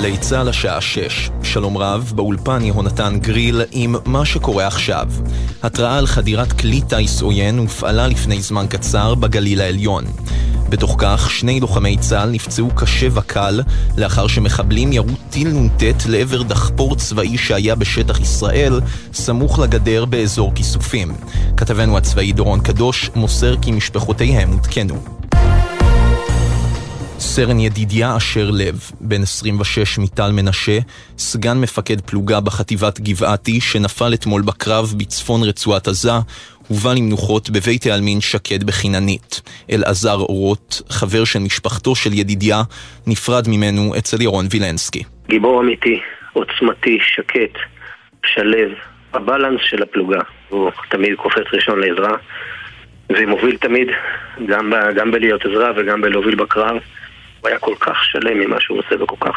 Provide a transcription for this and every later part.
בגלי צה"ל השעה 6. שלום רב, באולפן יהונתן גריל עם מה שקורה עכשיו. התראה על חדירת כלי טיס עוין הופעלה לפני זמן קצר בגליל העליון. בתוך כך, שני לוחמי צה"ל נפצעו קשה וקל לאחר שמחבלים ירו טיל נ"ט לעבר דחפור צבאי שהיה בשטח ישראל, סמוך לגדר באזור כיסופים. כתבנו הצבאי דורון קדוש מוסר כי משפחותיהם עודכנו. סרן ידידיה אשר לב, בן 26 מטל מנשה, סגן מפקד פלוגה בחטיבת גבעתי, שנפל אתמול בקרב בצפון רצועת עזה, הובא למנוחות בבית העלמין שקד בחיננית. אלעזר אורות, חבר של משפחתו של ידידיה, נפרד ממנו אצל ירון וילנסקי. גיבור אמיתי, עוצמתי, שקט, שלב, הבלנס של הפלוגה. הוא תמיד קופץ ראשון לעזרה, ומוביל תמיד, גם, ב, גם בלהיות עזרה וגם בלהוביל בקרב. הוא היה כל כך שלם ממה שהוא עושה וכל כך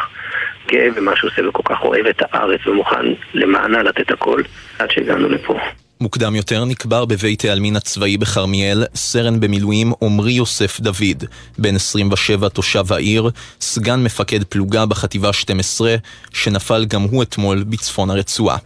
גאה במה שהוא עושה וכל כך אוהב את הארץ ומוכן למענה לתת הכל עד שהגענו לפה. מוקדם יותר נקבר בבית העלמין הצבאי בכרמיאל סרן במילואים עמרי יוסף דוד, בן 27 תושב העיר, סגן מפקד פלוגה בחטיבה 12, שנפל גם הוא אתמול בצפון הרצועה.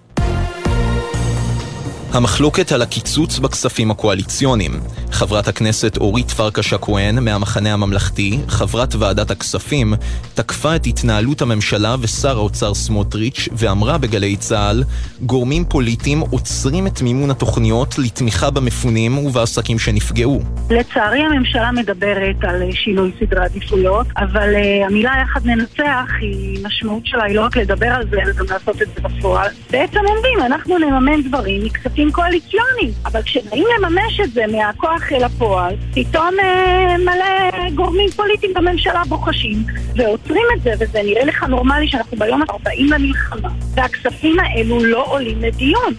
המחלוקת על הקיצוץ בכספים הקואליציוניים. חברת הכנסת אורית פרקש הכהן מהמחנה הממלכתי, חברת ועדת הכספים, תקפה את התנהלות הממשלה ושר האוצר סמוטריץ' ואמרה בגלי צה"ל, גורמים פוליטיים עוצרים את מימון התוכניות לתמיכה במפונים ובעסקים שנפגעו. לצערי הממשלה מדברת על שינוי סדרי עדיפויות, אבל uh, המילה יחד ננצח היא, משמעות שלה היא לא רק לדבר על זה, אלא גם לעשות את זה בפועל. בעצם אומרים, אנחנו נממן דברים מכספים כספים קואליציוניים. אבל כשבאים לממש את זה מהכוח אל הפועל, פתאום אה, מלא גורמים פוליטיים בממשלה בוחשים ועוצרים את זה, וזה נראה לך נורמלי שאנחנו ביום ה-40 למלחמה, והכספים האלו לא עולים לדיון.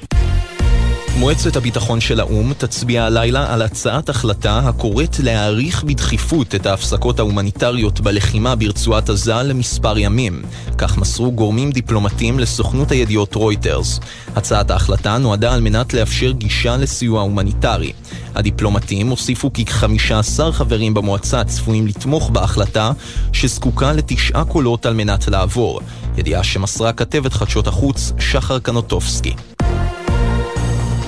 מועצת הביטחון של האו"ם תצביע הלילה על הצעת החלטה הקוראת להאריך בדחיפות את ההפסקות ההומניטריות בלחימה ברצועת עזה למספר ימים. כך מסרו גורמים דיפלומטיים לסוכנות הידיעות רויטרס. הצעת ההחלטה נועדה על מנת לאפשר גישה לסיוע הומניטרי. הדיפלומטים הוסיפו כי 15 חברים במועצה צפויים לתמוך בהחלטה, שזקוקה לתשעה קולות על מנת לעבור. ידיעה שמסרה כתבת חדשות החוץ שחר קנוטובסקי.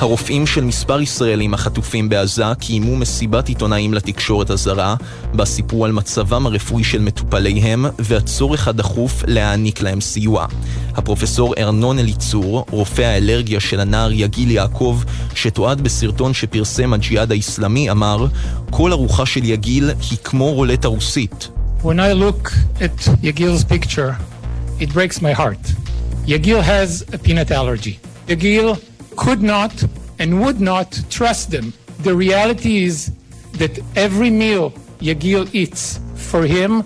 הרופאים של מספר ישראלים החטופים בעזה קיימו מסיבת עיתונאים לתקשורת הזרה, בה סיפרו על מצבם הרפואי של מטופליהם והצורך הדחוף להעניק להם סיוע. הפרופסור ארנון אליצור, רופא האלרגיה של הנער יגיל יעקב, שתועד בסרטון שפרסם הג'יהאד האיסלאמי, אמר כל ארוחה של יגיל היא כמו רולטה רוסית. When I look at Yagil's picture, it breaks my heart. Yagil has a peanut allergy. Yagil could not and would not trust them. The reality is that every meal Yagil eats for him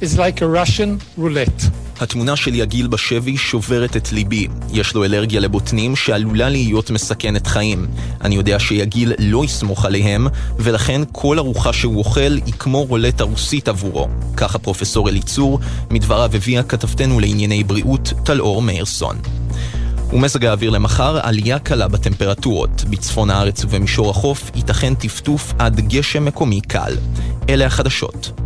is like a Russian roulette. התמונה של יגיל בשבי שוברת את ליבי. יש לו אלרגיה לבוטנים שעלולה להיות מסכנת חיים. אני יודע שיגיל לא יסמוך עליהם, ולכן כל ארוחה שהוא אוכל היא כמו רולטה רוסית עבורו. ככה פרופסור אליצור, מדבריו הביאה כתבתנו לענייני בריאות, טלאור מאירסון. ומזג האוויר למחר, עלייה קלה בטמפרטורות. בצפון הארץ ובמישור החוף ייתכן טפטוף עד גשם מקומי קל. אלה החדשות.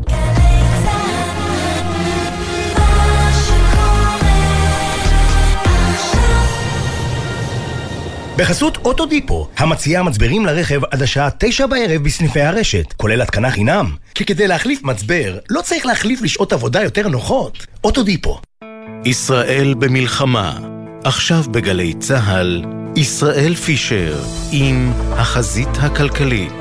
בחסות אוטודיפו, המציעה מצברים לרכב עד השעה תשע בערב בסניפי הרשת, כולל התקנה חינם. כי כדי להחליף מצבר, לא צריך להחליף לשעות עבודה יותר נוחות. אוטודיפו. ישראל במלחמה עכשיו בגלי צה"ל, ישראל פישר עם החזית הכלכלית.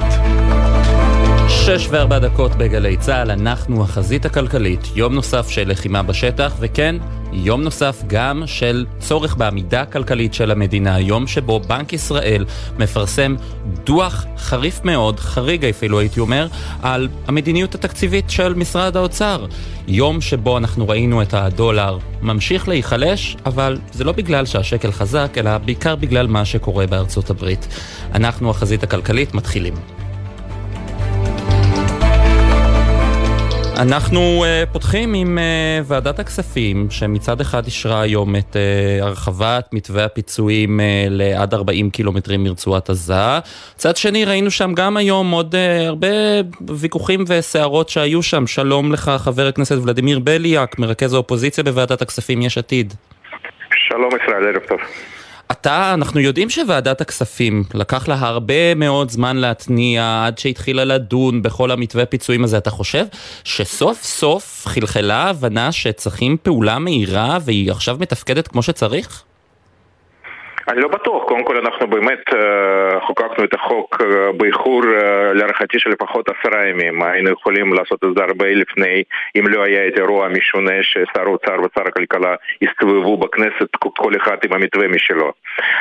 שש וארבע דקות בגלי צה"ל, אנחנו החזית הכלכלית, יום נוסף של לחימה בשטח, וכן, יום נוסף גם של צורך בעמידה כלכלית של המדינה, יום שבו בנק ישראל מפרסם דוח חריף מאוד, חריג אפילו הייתי אומר, על המדיניות התקציבית של משרד האוצר. יום שבו אנחנו ראינו את הדולר ממשיך להיחלש, אבל זה לא בגלל שהשקל חזק, אלא בעיקר בגלל מה שקורה בארצות הברית. אנחנו החזית הכלכלית מתחילים. אנחנו uh, פותחים עם uh, ועדת הכספים, שמצד אחד אישרה היום את uh, הרחבת מתווה הפיצויים uh, לעד 40 קילומטרים מרצועת עזה. מצד שני ראינו שם גם היום עוד uh, הרבה ויכוחים וסערות שהיו שם. שלום לך חבר הכנסת ולדימיר בליאק, מרכז האופוזיציה בוועדת הכספים יש עתיד. שלום ישראל, ערב טוב. אתה, אנחנו יודעים שוועדת הכספים, לקח לה הרבה מאוד זמן להתניע עד שהתחילה לדון בכל המתווה פיצויים הזה. אתה חושב שסוף סוף חלחלה הבנה שצריכים פעולה מהירה והיא עכשיו מתפקדת כמו שצריך? אני לא בטוח, קודם כל אנחנו באמת uh, חוקקנו את החוק uh, באיחור uh, להערכתי של לפחות עשרה ימים. היינו יכולים לעשות את זה הרבה לפני אם לא היה את אירוע המשונה ששר האוצר ושר הכלכלה הסתובבו בכנסת כל אחד עם המתווה משלו.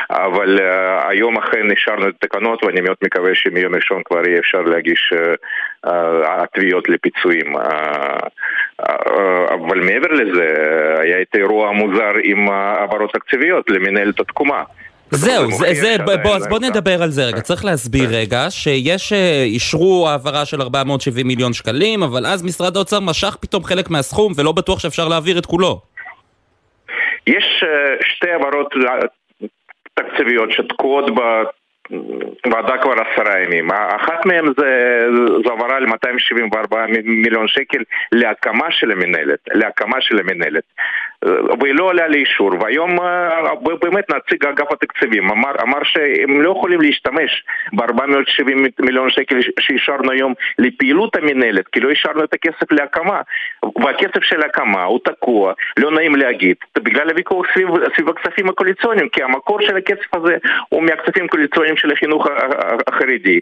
אבל היום אכן אישרנו את התקנות ואני מאוד מקווה שמיום ראשון כבר יהיה אפשר להגיש uh, uh, תביעות לפיצויים. אבל מעבר לזה היה את האירוע המוזר עם העברות תקציביות למנהלת התקומה זהו, זה, זה, בוא, אז בוא נדבר על זה רגע. צריך להסביר רגע שיש, אה, אישרו העברה של 470 מיליון שקלים, אבל אז משרד האוצר משך פתאום חלק מהסכום ולא בטוח שאפשר להעביר את כולו. יש אה, שתי העברות תקציביות שתקועות ועדה כבר עשרה ימים. אחת מהן זה, זה העברה ל-274 מיליון שקל להקמה של המנהלת, להקמה של המנהלת. והיא לא עולה לאישור, והיום אה, באמת נציג אגף התקציבים אמר, אמר שהם לא יכולים להשתמש ב-470 מיליון שקל שאישרנו היום לפעילות המנהלת, כי לא אישרנו את הכסף להקמה, והכסף של ההקמה הוא תקוע, לא נעים להגיד, בגלל הוויכוח סביב, סביב הכספים הקואליציוניים, כי המקור של הכסף הזה הוא מהכספים הקואליציוניים של החינוך החרדי.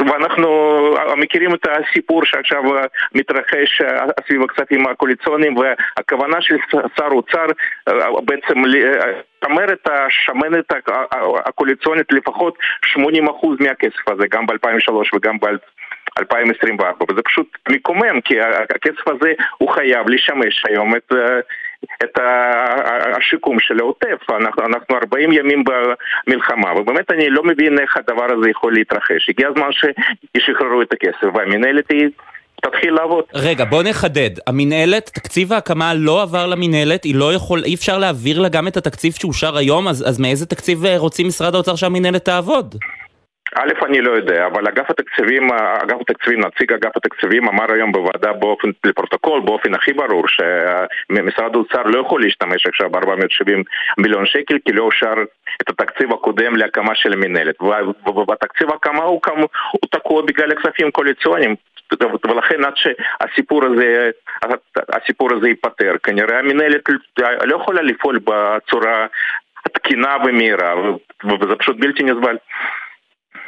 ואנחנו מכירים את הסיפור שעכשיו מתרחש סביב הכספים הקואליציוניים והכוונה של שר האוצר בעצם לשמר את השמנת הקואליציונית לפחות 80% מהכסף הזה, גם ב-2003 וגם ב... 2024, וזה פשוט מקומם, כי הכסף הזה הוא חייב לשמש היום את, את השיקום של העוטף. אנחנו, אנחנו 40 ימים במלחמה, ובאמת אני לא מבין איך הדבר הזה יכול להתרחש. הגיע הזמן שישחררו את הכסף, והמנהלת היא... תתחיל לעבוד. רגע, בוא נחדד. המינהלת, תקציב ההקמה לא עבר למינהלת, היא לא יכול, אי אפשר להעביר לה גם את התקציב שאושר היום, אז, אז מאיזה תקציב רוצים משרד האוצר שהמינהלת תעבוד? א', אני לא יודע, אבל אגף התקציבים, אגף התקציבים, נציג אגף התקציבים אמר היום בוועדה באופן, לפרוטוקול, באופן הכי ברור, שמשרד האוצר לא יכול להשתמש עכשיו ב-470 מיליון שקל, כי לא אושר את התקציב הקודם להקמה של המנהלת. ובתקציב ההקמה הוא, הוא תקוע בגלל הכספים קואליציוניים. ולכן עד שהסיפור הזה, הסיפור הזה ייפתר, כנראה המנהלת לא יכולה לפעול בצורה תקינה ומהירה, וזה פשוט בלתי נסבל.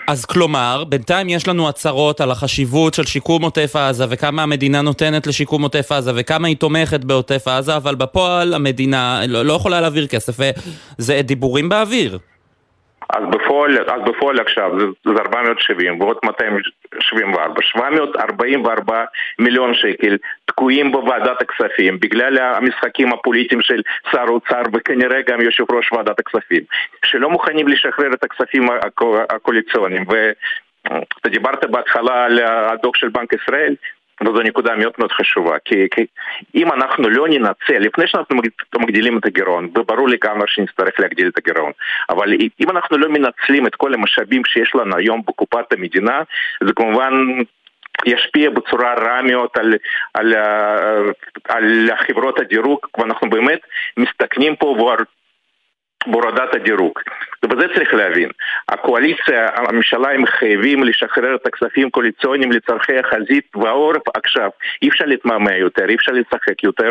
אז כלומר, בינתיים יש לנו הצהרות על החשיבות של שיקום עוטף עזה וכמה המדינה נותנת לשיקום עוטף עזה וכמה היא תומכת בעוטף עזה, אבל בפועל המדינה לא, לא יכולה להעביר כסף וזה דיבורים באוויר. אז בפועל, אז בפועל עכשיו זה, זה 470 ועוד 274, 744 מיליון שקל תקועים בוועדת הכספים בגלל המשחקים הפוליטיים של שר האוצר וכנראה גם יושב ראש ועדת הכספים שלא מוכנים לשחרר את הכספים הקואליציוניים. ואתה דיברת בהתחלה על הדוח של בנק ישראל וזו נקודה מאוד מאוד חשובה, כי, כי אם אנחנו לא ננצל, לפני שאנחנו מגדילים את הגירעון, וברור לגמרי שנצטרך להגדיל את הגירעון, אבל אם אנחנו לא מנצלים את כל המשאבים שיש לנו היום בקופת המדינה, זה כמובן ישפיע בצורה רעה מאוד על, על, על, על חברות הדירוג, ואנחנו באמת מסתכנים פה בהורדת הדירוג. ובזה צריך להבין. הקואליציה, הממשלה, הם חייבים לשחרר את הכספים הקואליציוניים לצורכי החזית והעורף עכשיו. אי אפשר להתמהמה יותר, אי אפשר לשחק יותר.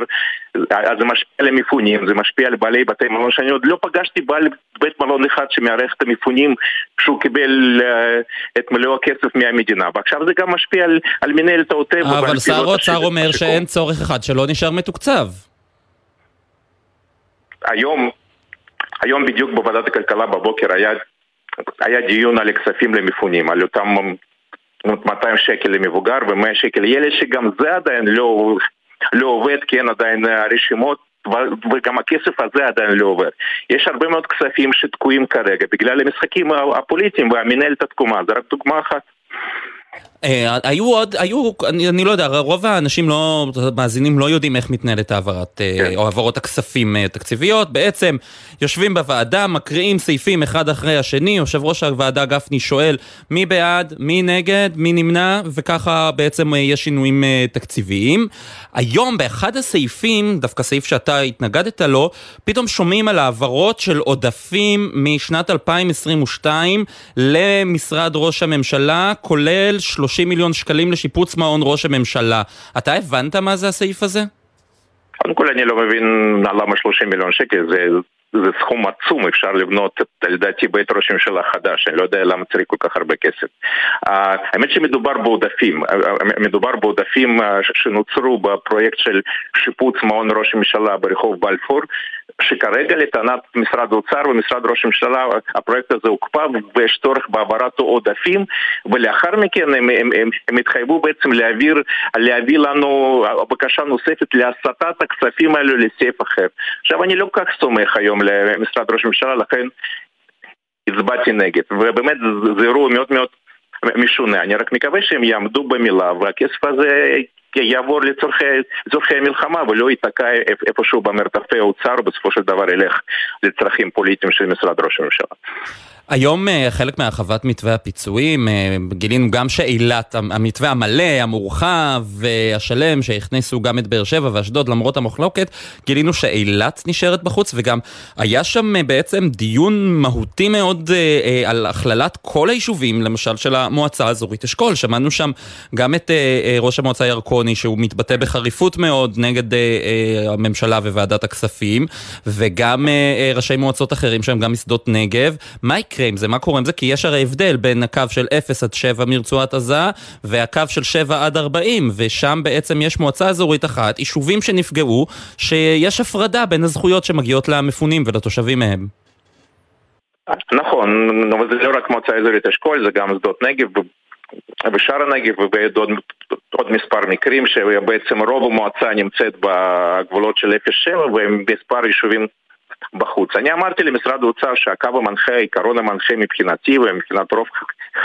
אז זה משפיע על המפונים, זה משפיע על בעלי בתי מלון, שאני עוד לא פגשתי בעל בית מלון אחד שמארח את המפונים שהוא קיבל uh, את מלוא הכסף מהמדינה. ועכשיו זה גם משפיע על, על מנהלת העוטף. אבל שר האוצר אומר שאין צורך אחד שלא נשאר מתוקצב. היום היום בדיוק בוועדת הכלכלה בבוקר היה, היה דיון על הכספים למפונים, על אותם 200 שקל למבוגר ו-100 שקל לילד, שגם זה עדיין לא, לא עובד כי אין עדיין רשימות וגם הכסף הזה עדיין לא עובר. יש הרבה מאוד כספים שתקועים כרגע בגלל המשחקים הפוליטיים והמנהלת התקומה, זה רק דוגמה אחת. אה, היו עוד, היו, אני, אני לא יודע, רוב האנשים לא, המאזינים לא יודעים איך מתנהלת העברת, אה, כן. או העברות הכספים אה, תקציביות. בעצם יושבים בוועדה, מקריאים סעיפים אחד אחרי השני, יושב ראש הוועדה גפני שואל מי בעד, מי נגד, מי נמנע, וככה בעצם יש שינויים תקציביים. היום באחד הסעיפים, דווקא סעיף שאתה התנגדת לו, פתאום שומעים על העברות של עודפים משנת 2022 למשרד ראש הממשלה, כולל 30 מיליון שקלים לשיפוץ מעון ראש הממשלה. אתה הבנת מה זה הסעיף הזה? קודם כל אני לא מבין למה 30 מיליון שקל, זה, זה סכום עצום, אפשר לבנות לדעתי בית ראש ממשלה חדש, אני לא יודע למה צריך כל כך הרבה כסף. האמת שמדובר בעודפים, מדובר בעודפים שנוצרו בפרויקט של שיפוץ מעון ראש הממשלה ברחוב בלפור, שכרגע לטענת משרד האוצר ומשרד ראש הממשלה הפרויקט הזה הוקפא ויש צורך בהעברת עודפים ולאחר מכן הם, הם, הם, הם התחייבו בעצם להעביר, להביא לנו בקשה נוספת להסטת הכספים האלו לסעיף אחר. עכשיו אני לא כל כך סומך היום למשרד ראש הממשלה לכן הצבעתי נגד ובאמת זה אירוע מאוד מאוד משונה, אני רק מקווה שהם יעמדו במילה והכסף הזה יעבור לצורכי המלחמה ולא ייתקע איפשהו במרתפי האוצר ובסופו של דבר ילך לצרכים פוליטיים של משרד ראש הממשלה. היום אה, חלק מהרחבת מתווה הפיצויים, אה, גילינו גם שאילת, המתווה המלא, המורחב והשלם, שהכניסו גם את באר שבע ואשדוד למרות המחלוקת, גילינו שאילת נשארת בחוץ וגם היה שם אה, בעצם דיון מהותי מאוד על הכללת כל היישובים, למשל של המועצה האזורית אשכול. שמענו שם גם את ראש המועצה ירקוני שהוא מתבטא בחריפות מאוד נגד הממשלה וועדת הכספים, וגם ראשי מועצות אחרים שהם גם משדות נגב. מה יקרה עם זה? מה קורה עם זה? כי יש הרי הבדל בין הקו של 0 עד 7 מרצועת עזה והקו של 7 עד 40, ושם בעצם יש מועצה אזורית אחת, יישובים שנפגעו, שיש הפרדה בין הזכויות שמגיעות למפונים ולתושבים מהם. נכון, אבל זה לא רק מועצה אזורית אשכול, זה גם שדות נגב ושאר הנגב ובעוד עוד מספר מקרים שבעצם רוב המועצה נמצאת בגבולות של 07 ומספר יישובים בחוץ. אני אמרתי למשרד האוצר שהקו המנחה, העיקרון המנחה מבחינתי ומבחינת רוב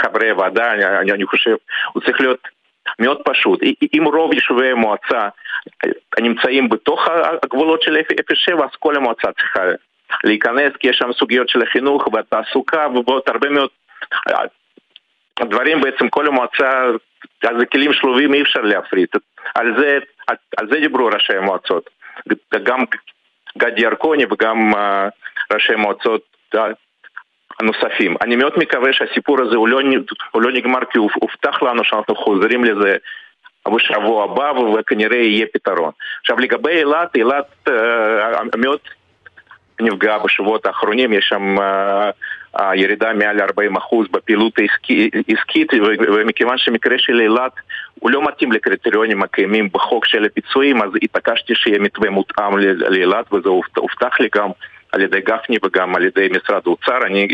חברי הוועדה, אני, אני חושב, הוא צריך להיות מאוד פשוט. אם רוב יישובי המועצה נמצאים בתוך הגבולות של 07, אז כל המועצה צריכה להיכנס, כי יש שם סוגיות של החינוך והתעסוקה ועוד הרבה מאוד דברים בעצם כל המועצה, אז זה כלים שלובים אי אפשר להפריט. על זה, על זה דיברו ראשי המועצות. גם גדי ירקוני וגם אה, ראשי מועצות אה, הנוספים. אני מאוד מקווה שהסיפור הזה הוא לא, הוא לא נגמר כי הובטח לנו שאנחנו חוזרים לזה בשבוע הבא וכנראה יהיה פתרון. עכשיו לגבי אילת, אילת uh, מאוד נפגעה בשבועות האחרונים, יש שם uh, ירידה מעל 40% בפעילות עסקית ומכיוון שמקרה של אילת הוא לא מתאים לקריטריונים הקיימים בחוק של הפיצויים, אז התעקשתי שיהיה מתווה מותאם לאילת, וזה הובטח לי גם על ידי גפני וגם על ידי משרד האוצר. אני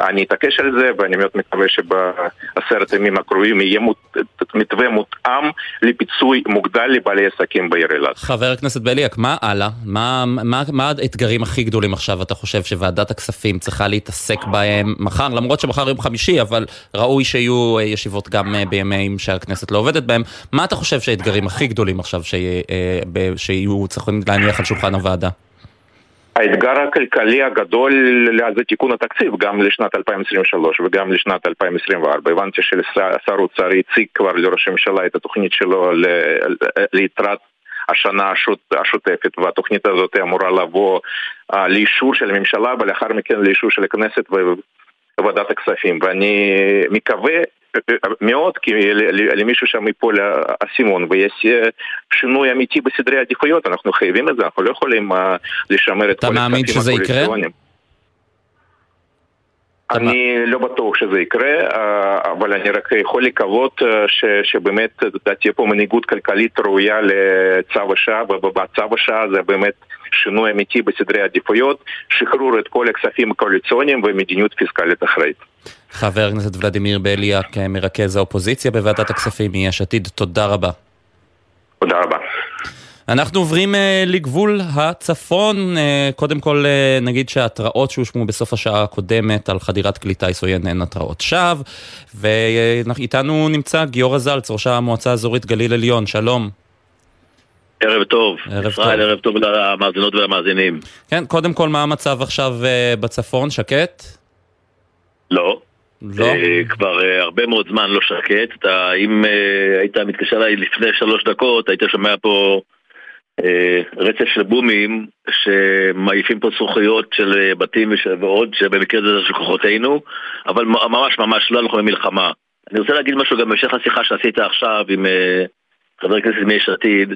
אני אתעקש על זה ואני מאוד מקווה שבעשרת הימים הקרובים יהיה מות... מתווה מותאם לפיצוי מוגדל לבעלי עסקים בעיר אילת. חבר הכנסת בליאק, מה הלאה? מה, מה, מה האתגרים הכי גדולים עכשיו אתה חושב שוועדת הכספים צריכה להתעסק בהם מחר? למרות שמחר יום חמישי, אבל ראוי שיהיו ישיבות גם אה, בימים שהכנסת לא עובדת בהם. מה אתה חושב שהאתגרים הכי גדולים עכשיו אה, שיהיו צריכים להניח על שולחן הוועדה? האתגר הכלכלי הגדול זה תיקון התקציב גם לשנת 2023 וגם לשנת 2024. הבנתי ששר האוצר הציג כבר לראש הממשלה את התוכנית שלו ליתרת השנה השוט, השוטפת והתוכנית הזאת אמורה לבוא uh, לאישור של הממשלה ולאחר מכן לאישור של הכנסת וועדת הכספים ואני מקווה מאוד, למישהו שם ייפול האסימון ויש שינוי אמיתי בסדרי עדיפויות, אנחנו חייבים את זה, אנחנו לא יכולים לשמר את כל הכספים הקואליציוניים. אני לא בטוח שזה יקרה, אבל אני רק יכול לקוות ש, שבאמת תהיה פה מנהיגות כלכלית ראויה לצו השעה, ובצו השעה זה באמת שינוי אמיתי בסדרי עדיפויות, שחרור את כל הכספים הקואליציוניים ומדיניות פיסקלית אחראית. חבר הכנסת ולדימיר בליאק, מרכז האופוזיציה בוועדת הכספים מיש עתיד, תודה רבה. תודה רבה. אנחנו עוברים uh, לגבול הצפון, uh, קודם כל uh, נגיד שההתראות שהושמו בסוף השעה הקודמת על חדירת כלי טיס עוין הן התראות שווא, ואיתנו נמצא גיורא זלץ, ראש המועצה האזורית גליל עליון, שלום. ערב טוב, ערב ישראל, טוב. ערב טוב למאזינות ולמאזינים. כן, קודם כל מה המצב עכשיו uh, בצפון, שקט? לא. לא? אה, כבר אה, הרבה מאוד זמן לא שקט. אתה, אם אה, היית מתקשר אליי לפני שלוש דקות, היית שומע פה אה, רצף של בומים שמעיפים פה זכוכיות של בתים ועוד, שבמקרה זה של כוחותינו, אבל ממש ממש לא אנחנו במלחמה. אני רוצה להגיד משהו גם בהמשך לשיחה שעשית עכשיו עם אה, חבר הכנסת מיש עתיד.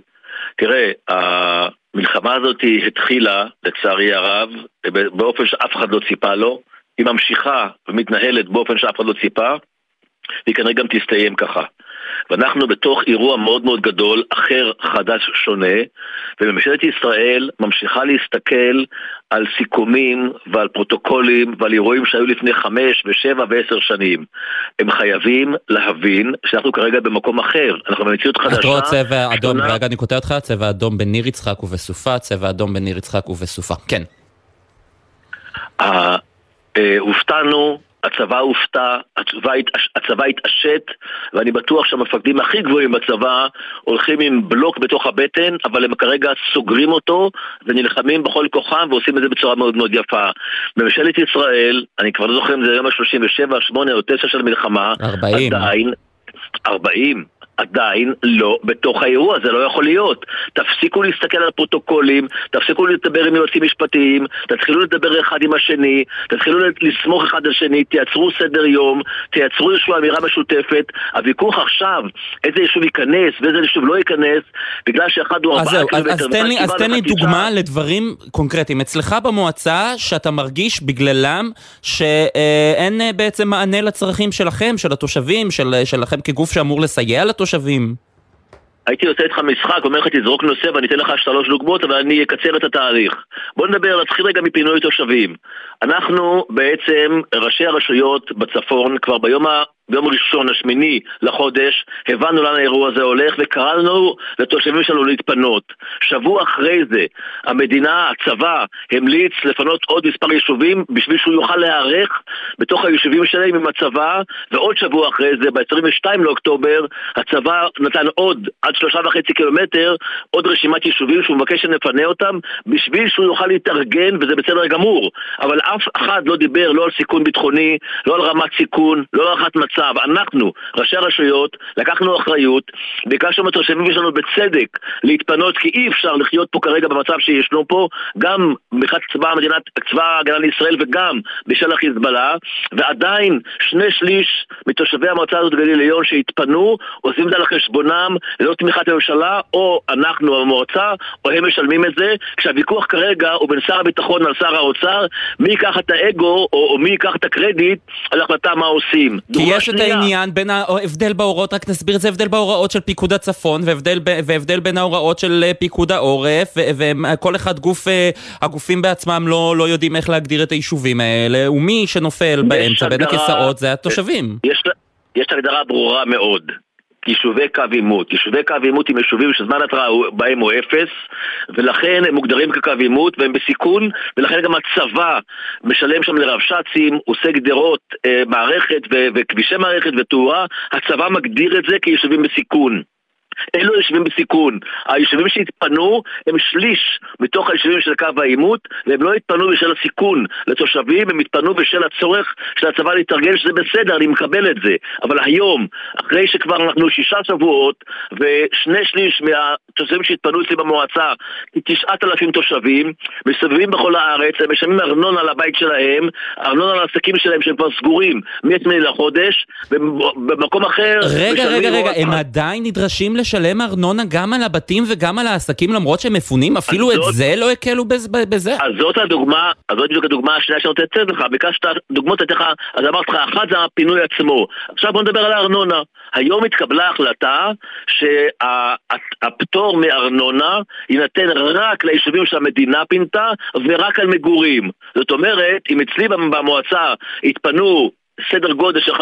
תראה, המלחמה הזאת התחילה, לצערי הרב, באופן שאף אחד לא ציפה לו. היא ממשיכה ומתנהלת באופן שאף אחד לא ציפה, והיא כנראה גם תסתיים ככה. ואנחנו בתוך אירוע מאוד מאוד גדול, אחר, חדש, שונה, וממשלת ישראל ממשיכה להסתכל על סיכומים ועל פרוטוקולים ועל אירועים שהיו לפני חמש ושבע ועשר שנים. הם חייבים להבין שאנחנו כרגע במקום אחר, אנחנו במציאות חדשה. את רואה צבע אדום, שונה. רגע אני קוטע אותך, צבע אדום בניר יצחק ובסופה, צבע אדום בניר יצחק ובסופה, כן. אה, הופתענו, הצבא הופתע, הצבא, התעש- הצבא התעשת, ואני בטוח שהמפקדים הכי גבוהים בצבא הולכים עם בלוק בתוך הבטן, אבל הם כרגע סוגרים אותו ונלחמים בכל כוחם ועושים את זה בצורה מאוד מאוד יפה. ממשלת ישראל, אני כבר לא זוכר אם זה היום ה-37, 8 או 9 של המלחמה, 40. עדיין, 40. עדיין לא בתוך האירוע, זה לא יכול להיות. תפסיקו להסתכל על הפרוטוקולים, תפסיקו לדבר עם יועצים משפטיים, תתחילו לדבר אחד עם השני, תתחילו לסמוך אחד על שני, תייצרו סדר יום, תייצרו איזושהי אמירה משותפת. הוויכוח עכשיו, איזה יישוב ייכנס ואיזה יישוב לא ייכנס, בגלל שאחד הוא ארבעה קילומטר, אז תן לי, אז תן לי. דוגמה לדברים קונקרטיים. אצלך במועצה, שאתה מרגיש בגללם שאין אה, בעצם מענה לצרכים שלכם, של התושבים, של, שלכם כגוף שאמור לסייע לתושבים. הייתי עושה איתך משחק, אומר לך תזרוק נושא ואני אתן לך שלוש דוגמאות, אבל אני אקצר את התהליך. בוא נדבר, נתחיל רגע מפינוי תושבים. אנחנו בעצם, ראשי הרשויות בצפון, כבר ביום. ביום ראשון, השמיני לחודש, הבנו לאן האירוע הזה הולך וקראנו לתושבים שלנו להתפנות. שבוע אחרי זה, המדינה, הצבא, המליץ לפנות עוד מספר יישובים בשביל שהוא יוכל להיערך בתוך היישובים שלהם עם הצבא, ועוד שבוע אחרי זה, ב-22 לאוקטובר, הצבא נתן עוד, עד שלושה וחצי קילומטר, עוד רשימת יישובים שהוא מבקש שנפנה אותם, בשביל שהוא יוכל להתארגן, וזה בסדר גמור. אבל אף אחד לא דיבר לא על סיכון ביטחוני, לא על רמת סיכון, לא על הערכת מצב. אנחנו, ראשי הרשויות, לקחנו אחריות, ביקשנו מהתושבים שלנו בצדק להתפנות, כי אי אפשר לחיות פה כרגע במצב שישנו פה, גם מבחינת צבא המדינת, צבא ההגנה לישראל וגם בשל החיזבאללה, ועדיין שני שליש מתושבי המועצה הזאת גליל עליון שהתפנו, עושים את זה על חשבונם, ללא תמיכת הממשלה, או אנחנו המועצה, או הם משלמים את זה, כשהוויכוח כרגע הוא בין שר הביטחון על שר האוצר, מי ייקח את האגו, או, או מי ייקח את הקרדיט על החלטה מה עושים. כי יש את העניין בין ההבדל בהוראות, רק נסביר את זה, הבדל בהוראות של פיקוד הצפון והבדל, ב- והבדל בין ההוראות של אה, פיקוד העורף ו- וכל אחד גוף, אה, הגופים בעצמם לא, לא יודעים איך להגדיר את היישובים האלה ומי שנופל באמצע בין הכיסאות זה התושבים. יש, יש הגדרה ברורה מאוד. יישובי קו עימות. יישובי קו עימות הם יישובים שזמן התראה בהם הוא אפס ולכן הם מוגדרים כקו עימות והם בסיכון ולכן גם הצבא משלם שם לרבש"צים, עושה גדרות, אה, מערכת וכבישי מערכת ותאורה הצבא מגדיר את זה כיישובים בסיכון אלו יישובים בסיכון. היישובים שהתפנו הם שליש מתוך היישובים של קו העימות והם לא התפנו בשל הסיכון לתושבים, הם התפנו בשל הצורך של הצבא להתארגן שזה בסדר, אני מקבל את זה. אבל היום, אחרי שכבר אנחנו שישה שבועות ושני שליש מהתושבים שהתפנו אצלי במועצה, תשעת אלפים תושבים, מסתובבים בכל הארץ, הם משלמים ארנונה לבית שלהם, ארנונה לעסקים שלהם שהם כבר סגורים מ-8 לחודש, ובמקום אחר... רגע, רגע, רגע, הם עדיין נדרשים לשלם ארנונה גם על הבתים וגם על העסקים למרות שהם מפונים? אפילו את זאת- זה לא הקלו בז- בזה? אז זאת הדוגמה, אז זאת בדיוק הדוגמה השנייה שאני רוצה לתת לך, ביקשת דוגמאות לתת לך, אז אמרתי לך, אחת זה הפינוי עצמו. עכשיו בוא נדבר על הארנונה. היום התקבלה החלטה שהפטור מארנונה יינתן רק ליישובים שהמדינה פינתה ורק על מגורים. זאת אומרת, אם אצלי במועצה התפנו סדר גודל של 15-16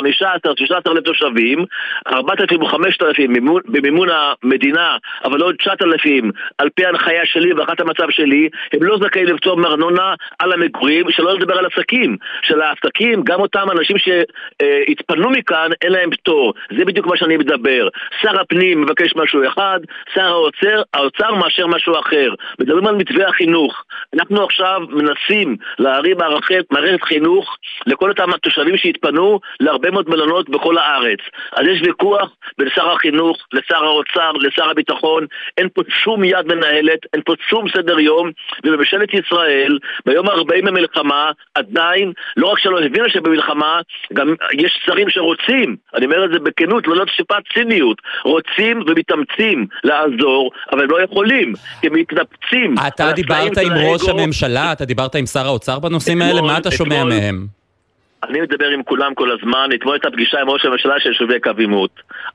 אלף תושבים, 4,000 או 5,000 במימון המדינה, אבל עוד 9,000 על פי ההנחיה שלי והערכת המצב שלי, הם לא זכאים לפטור מארנונה על המגורים, שלא לדבר על עסקים. של העסקים, גם אותם אנשים שהתפנו מכאן, אין להם פטור. זה בדיוק מה שאני מדבר. שר הפנים מבקש משהו אחד, שר האוצר, האוצר מאשר משהו אחר. מדברים על מתווה החינוך. אנחנו עכשיו מנסים להרים מערכת חינוך לכל אותם התושבים שהתפנו להרבה מאוד מלונות בכל הארץ. אז יש ויכוח בין שר החינוך לשר האוצר, לשר הביטחון, אין פה שום יד מנהלת, אין פה שום סדר יום, ובממשלת ישראל, ביום ה-40 למלחמה, עדיין, לא רק שלא הבינה שבמלחמה, גם יש שרים שרוצים, אני אומר את זה בכנות, לא לטיפת ציניות, רוצים ומתאמצים לעזור, אבל הם לא יכולים, כי הם מתנפצים. אתה דיברת עם ראש הממשלה, אתה דיברת עם שר האוצר בנושאים האלה, מה אתה שומע מהם? אני מדבר עם כולם כל הזמן, אתמול הייתה פגישה עם ראש הממשלה של יישובי קו עימות.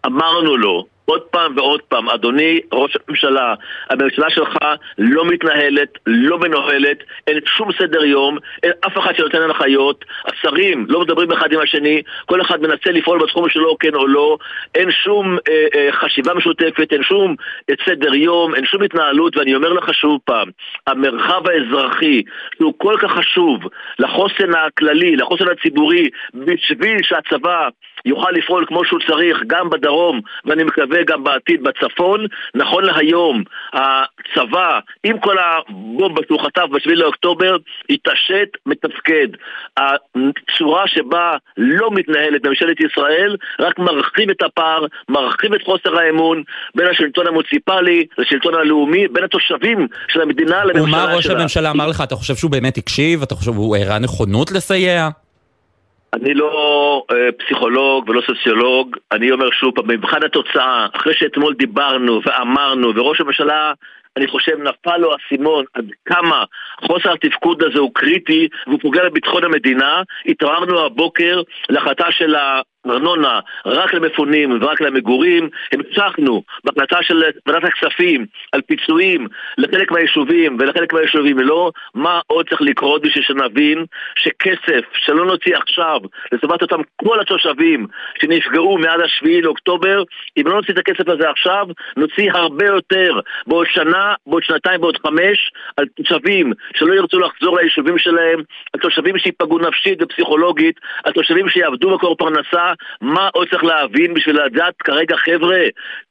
אמרנו לו, עוד פעם ועוד פעם, אדוני ראש הממשלה, הממשלה שלך לא מתנהלת, לא מנוהלת, אין שום סדר יום, אין אף אחד שנותן הנחיות, השרים לא מדברים אחד עם השני, כל אחד מנסה לפעול בתחום שלו כן או לא, אין שום אה, אה, חשיבה משותפת, אין שום סדר יום, אין שום התנהלות, ואני אומר לך שוב פעם, המרחב האזרחי, שהוא כל כך חשוב לחוסן הכללי, לחוסן הציבורי, בשביל שהצבא יוכל לפעול כמו שהוא צריך גם בדרום, ואני מקווה גם בעתיד בצפון. נכון להיום, הצבא, עם כל הבומבה שהוא חטף ב-7 לאוקטובר, התעשת, מתפקד. הצורה שבה לא מתנהלת ממשלת ישראל רק מרחיב את הפער, מרחיב את חוסר האמון בין השלטון המוניציפלי לשלטון הלאומי, בין התושבים של המדינה לממשלה שלה. ומה ראש הממשלה אמר לך? אתה חושב שהוא באמת הקשיב? אתה חושב שהוא הראה נכונות לסייע? אני לא אה, פסיכולוג ולא סוציולוג, אני אומר שוב פעם, במבחן התוצאה, אחרי שאתמול דיברנו ואמרנו, וראש הממשלה, אני חושב, נפל לו האסימון עד כמה חוסר התפקוד הזה הוא קריטי והוא פוגע בביטחון המדינה, התעררנו הבוקר להחלטה של ארנונה רק למפונים ורק למגורים, המשכנו בהחלטה של ועדת הכספים על פיצויים לחלק מהיישובים ולחלק מהיישובים. לא, מה עוד צריך לקרות בשביל שנבין שכסף שלא נוציא עכשיו לטובת אותם כל התושבים שנפגעו מאז השביעי לאוקטובר, אם לא נוציא את הכסף הזה עכשיו, נוציא הרבה יותר בעוד שנה, בעוד שנתיים, בעוד חמש, על תושבים שלא ירצו לחזור ליישובים שלהם, על תושבים שיפגעו נפשית ופסיכולוגית, על תושבים שיעבדו מקור פרנסה מה עוד צריך להבין בשביל לדעת כרגע, חבר'ה,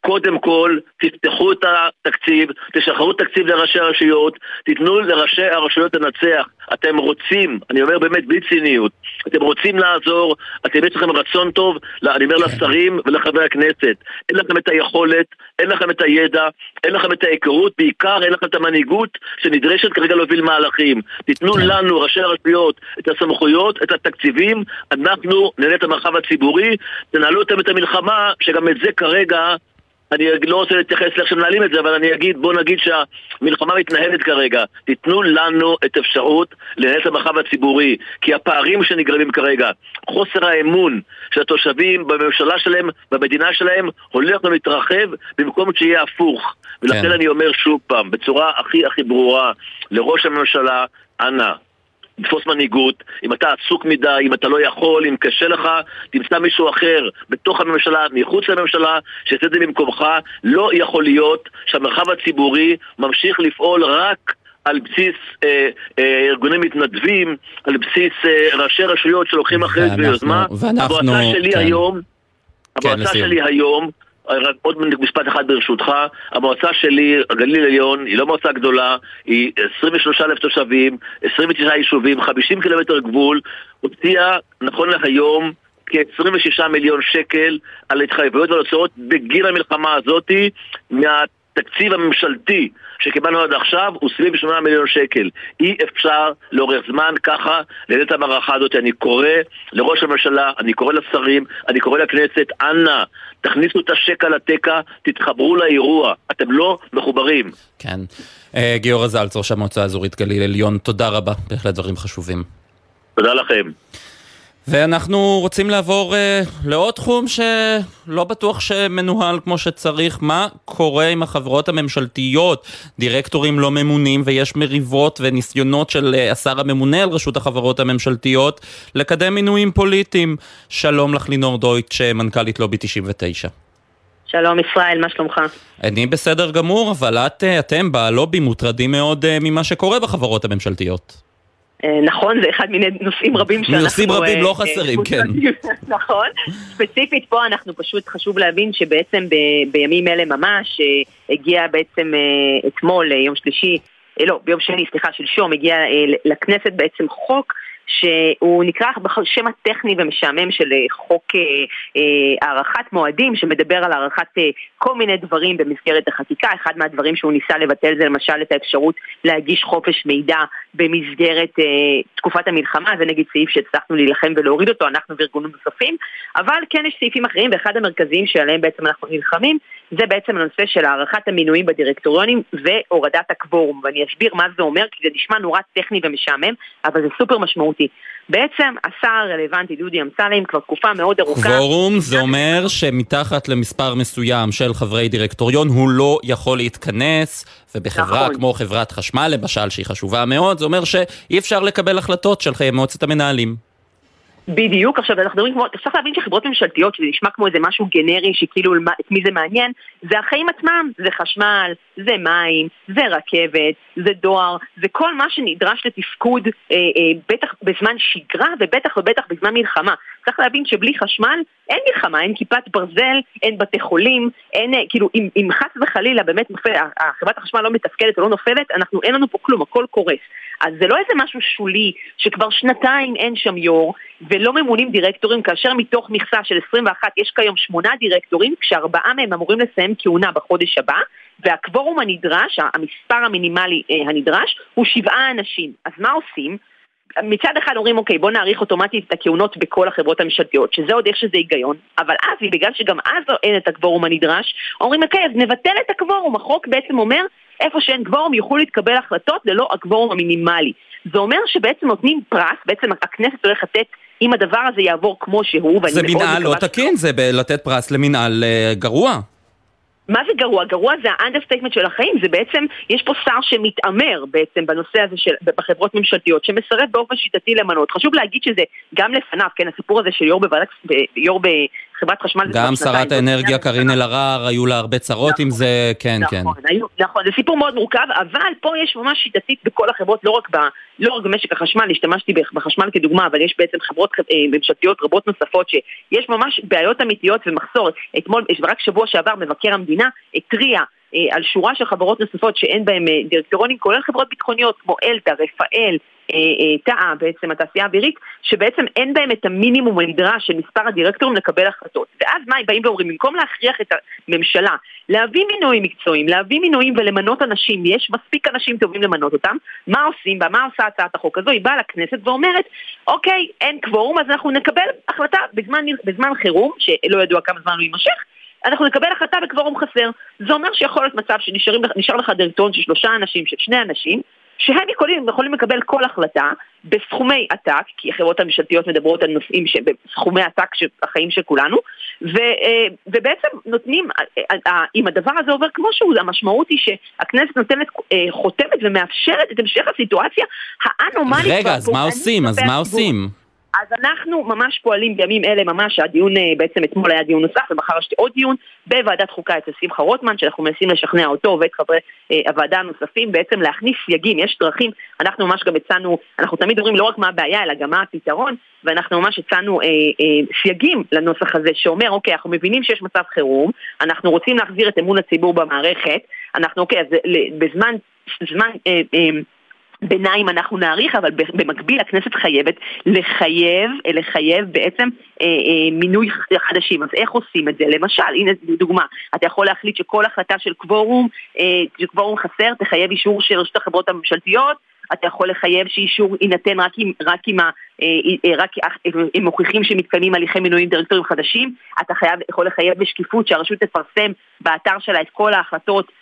קודם כל, תפתחו את התקציב, תשחררו תקציב לראשי הרשויות, תיתנו לראשי הרשויות לנצח. אתם רוצים, אני אומר באמת בלי ציניות, אתם רוצים לעזור, אתם יש לכם רצון טוב, אני אומר לשרים ולחברי הכנסת, אין לכם את היכולת, אין לכם את הידע, אין לכם את ההיכרות, בעיקר אין לכם את המנהיגות שנדרשת כרגע להוביל מהלכים. תיתנו כן. לנו, ראשי הרשויות, את הסמכויות, את התקציבים, אנחנו נהנה את המרחב הציבורי, תנהלו אתם את המלחמה, שגם את זה כרגע אני לא רוצה להתייחס לאיך שמנהלים את זה, אבל אני אגיד, בוא נגיד שהמלחמה מתנהלת כרגע. תיתנו לנו את אפשרות לנהל את המרחב הציבורי, כי הפערים שנגרמים כרגע, חוסר האמון של התושבים בממשלה שלהם, במדינה שלהם, הולך ומתרחב במקום שיהיה הפוך. ולכן כן. אני אומר שוב פעם, בצורה הכי הכי ברורה, לראש הממשלה, אנא, לתפוס מנהיגות, אם אתה עסוק מדי, אם אתה לא יכול, אם קשה לך, תמצא מישהו אחר בתוך הממשלה, מחוץ לממשלה, שיעשה את זה במקומך. לא יכול להיות שהמרחב הציבורי ממשיך לפעול רק על בסיס אה, אה, ארגוני מתנדבים, על בסיס אה, ראשי רשויות שלוקחים אחריות ויוזמה. ואנחנו, המועצה שלי כן. היום, כן, המועצה שלי היום רק עוד משפט אחד ברשותך, המועצה שלי, הגליל עליון, היא לא מועצה גדולה, היא 23 אלף תושבים, 29 יישובים, 50 קילומטר גבול, הוציאה נכון להיום כ-26 מיליון שקל על התחייבויות ועל הוצאות בגין המלחמה הזאתי מהתקציב הממשלתי שקיבלנו עד עכשיו הוא סביב 8 מיליון שקל. אי אפשר לאורך זמן ככה לנהל את המערכה הזאת. אני קורא לראש הממשלה, אני קורא לשרים, אני קורא לכנסת, אנא, תכניסו את השקע לתקע, תתחברו לאירוע. אתם לא מחוברים. כן. אה, גיורא זלץ, ראש המועצה האזורית גליל עליון, תודה רבה, בהחלט דברים חשובים. תודה לכם. ואנחנו רוצים לעבור uh, לעוד תחום שלא בטוח שמנוהל כמו שצריך. מה קורה עם החברות הממשלתיות? דירקטורים לא ממונים ויש מריבות וניסיונות של uh, השר הממונה על רשות החברות הממשלתיות לקדם מינויים פוליטיים. שלום לך לינור דויטש, מנכ"לית לובי 99. שלום ישראל, מה שלומך? אני בסדר גמור, אבל את, אתם בלובי מוטרדים מאוד ממה שקורה בחברות הממשלתיות. אה, נכון, זה אחד מיני נושאים רבים שאנחנו... נושאים רבים לא אה, חסרים, אה, כן. נכון. ספציפית פה אנחנו פשוט חשוב להבין שבעצם בימים אלה ממש הגיע בעצם אתמול, יום שלישי, לא, ביום שני, סליחה, שלשום, הגיע לכנסת בעצם חוק שהוא נקרא בשם הטכני ומשעמם של אה, חוק אה, אה, הארכת מועדים, שמדבר על הארכת אה, כל מיני דברים במסגרת החקיקה. אחד מהדברים שהוא ניסה לבטל זה למשל את האפשרות להגיש חופש מידע במסגרת אה, תקופת המלחמה, זה נגיד סעיף שהצלחנו להילחם ולהוריד אותו, אנחנו וארגונים נוספים, אבל כן יש סעיפים אחרים, ואחד המרכזיים שעליהם בעצם אנחנו נלחמים, זה בעצם הנושא של הארכת המינויים בדירקטוריונים והורדת הקוורום, ואני אסביר מה זה אומר, כי זה נשמע נורא טכני ומשעמם, אבל זה סופר משמעותי. בעצם השר הרלוונטי דודי אמסלם כבר תקופה מאוד ארוכה. קוורום זה אומר שמתחת למספר מסוים של חברי דירקטוריון הוא לא יכול להתכנס, ובחברה נכון. כמו חברת חשמל למשל, שהיא חשובה מאוד, זה אומר שאי אפשר לקבל החלטות של חיי מועצת המנהלים. בדיוק, עכשיו אנחנו מדברים כמו, צריך להבין שחברות ממשלתיות, שזה נשמע כמו איזה משהו גנרי שכאילו את מי זה מעניין, זה החיים עצמם, זה חשמל, זה מים, זה רכבת, זה דואר, זה כל מה שנדרש לתפקוד, אה, אה, בטח בזמן שגרה ובטח ובטח בזמן מלחמה. צריך להבין שבלי חשמל אין מלחמה, אין כיפת ברזל, אין בתי חולים, אין, אה, כאילו, אם, אם חס וחלילה באמת נופל, חברת החשמל לא מתפקדת או לא נופלת, אנחנו, אין לנו פה כלום, הכל קורס. אז זה לא איזה משהו שולי, שכבר שנתיים אין שם יו"ר, ולא ממונים דירקטורים, כאשר מתוך מכסה של 21 יש כיום שמונה דירקטורים, כשארבעה מהם אמורים לסיים כהונה בחודש הבא, והקוורום הנדרש, המספר המינימלי אה, הנדרש, הוא שבעה אנשים. אז מה עושים? מצד אחד אומרים, אוקיי, בוא נאריך אוטומטית את הכהונות בכל החברות הממשלתיות, שזה עוד איך שזה היגיון, אבל אז, בגלל שגם אז אין את הקוורום הנדרש, אומרים, אוקיי, אז נבטל את הקוורום. החוק בעצם אומר, איפה שאין קוורום יוכלו להתקבל החלטות ללא הקוורום המינימלי. זה אומר שבעצם נותנים פרס, בעצם הכנסת הולכת לתת, אם הדבר הזה יעבור כמו שהוא, זה מנהל לא תקין, זה לתת פרס למנהל uh, גרוע. מה זה גרוע? גרוע זה ה understatement של החיים, זה בעצם, יש פה שר שמתעמר בעצם בנושא הזה של, בחברות ממשלתיות, שמסרב באופן שיטתי למנות. חשוב להגיד שזה גם לפניו, כן, הסיפור הזה של יו"ר בוועדת, יו"ר בחברת חשמל. גם שרת האנרגיה קארין אלהרר, היו לה הרבה צרות עם זה, כן, כן. נכון, זה סיפור מאוד מורכב, אבל פה יש ממש שיטתית בכל החברות, לא רק, ב, לא רק במשק החשמל, השתמשתי בחשמל כדוגמה, אבל יש בעצם חברות אה, ממשלתיות רבות נוספות שיש ממש בעיות אמיתיות ומחסור. אתמול, רק שבוע שעבר, מבקר המדינה התריע על שורה של חברות נוספות שאין בהן אה, דירקטוריונים, כולל חברות ביטחוניות כמו אלתא, רפאל, אה, תא, בעצם התעשייה האווירית, שבעצם אין בהם את המינימום הנדרש של מספר הדירקטורים לקבל החלטות. ואז מה באים ואומרים, במקום להכריח את הממשלה להביא מינויים מקצועיים, להביא מינויים ולמנות אנשים, יש מספיק אנשים טובים למנות אותם, מה עושים בה? מה עושה הצעת החוק הזו? היא באה לכנסת ואומרת, אוקיי, אין קוורום, אז אנחנו נקבל החלטה בזמן, בזמן חירום, שלא ידוע כמה זמן הוא יימשך, אנחנו נקבל החלטה בקוורום חסר. זה אומר שיכול להיות מצב שנשאר לך דירקטוריון של שלושה אנשים, של שני אנשים, שהם יכולים, יכולים לקבל כל החלטה בסכומי עתק, כי החברות הממשלתיות מדברות על נושאים שבסכומי עתק של החיים של כולנו, ו, אה, ובעצם נותנים, אה, אה, אם הדבר הזה עובר כמו שהוא, המשמעות היא שהכנסת נותנת חותמת ומאפשרת את המשך הסיטואציה האנומלית. רגע, אז מה עושים? אז מה עושים? אז אנחנו ממש פועלים בימים אלה, ממש הדיון, אה, בעצם אתמול היה דיון נוסף ומחר יש עוד דיון בוועדת חוקה אצל שמחה רוטמן, שאנחנו מנסים לשכנע אותו ואת חברי אה, הוועדה הנוספים בעצם להכניס סייגים, יש דרכים, אנחנו ממש גם הצענו, אנחנו תמיד אומרים לא רק מה הבעיה אלא גם מה הפתרון, ואנחנו ממש הצענו אה, אה, סייגים לנוסח הזה שאומר, אוקיי, אנחנו מבינים שיש מצב חירום, אנחנו רוצים להחזיר את אמון הציבור במערכת, אנחנו, אוקיי, אז בזמן, זמן, אה, אה, ביניים אנחנו נאריך, אבל במקביל הכנסת חייבת לחייב, לחייב בעצם אה, אה, מינוי חדשים. אז איך עושים את זה? למשל, הנה דוגמה, אתה יכול להחליט שכל החלטה של קוורום, אה, קוורום חסר, תחייב אישור של רשות החברות הממשלתיות, אתה יכול לחייב שאישור יינתן רק אם, רק אם, אה, אה, רק אם מוכיחים שמתקיימים הליכי מינויים דירקטורים חדשים, אתה חייב, יכול לחייב בשקיפות שהרשות תפרסם באתר שלה את כל ההחלטות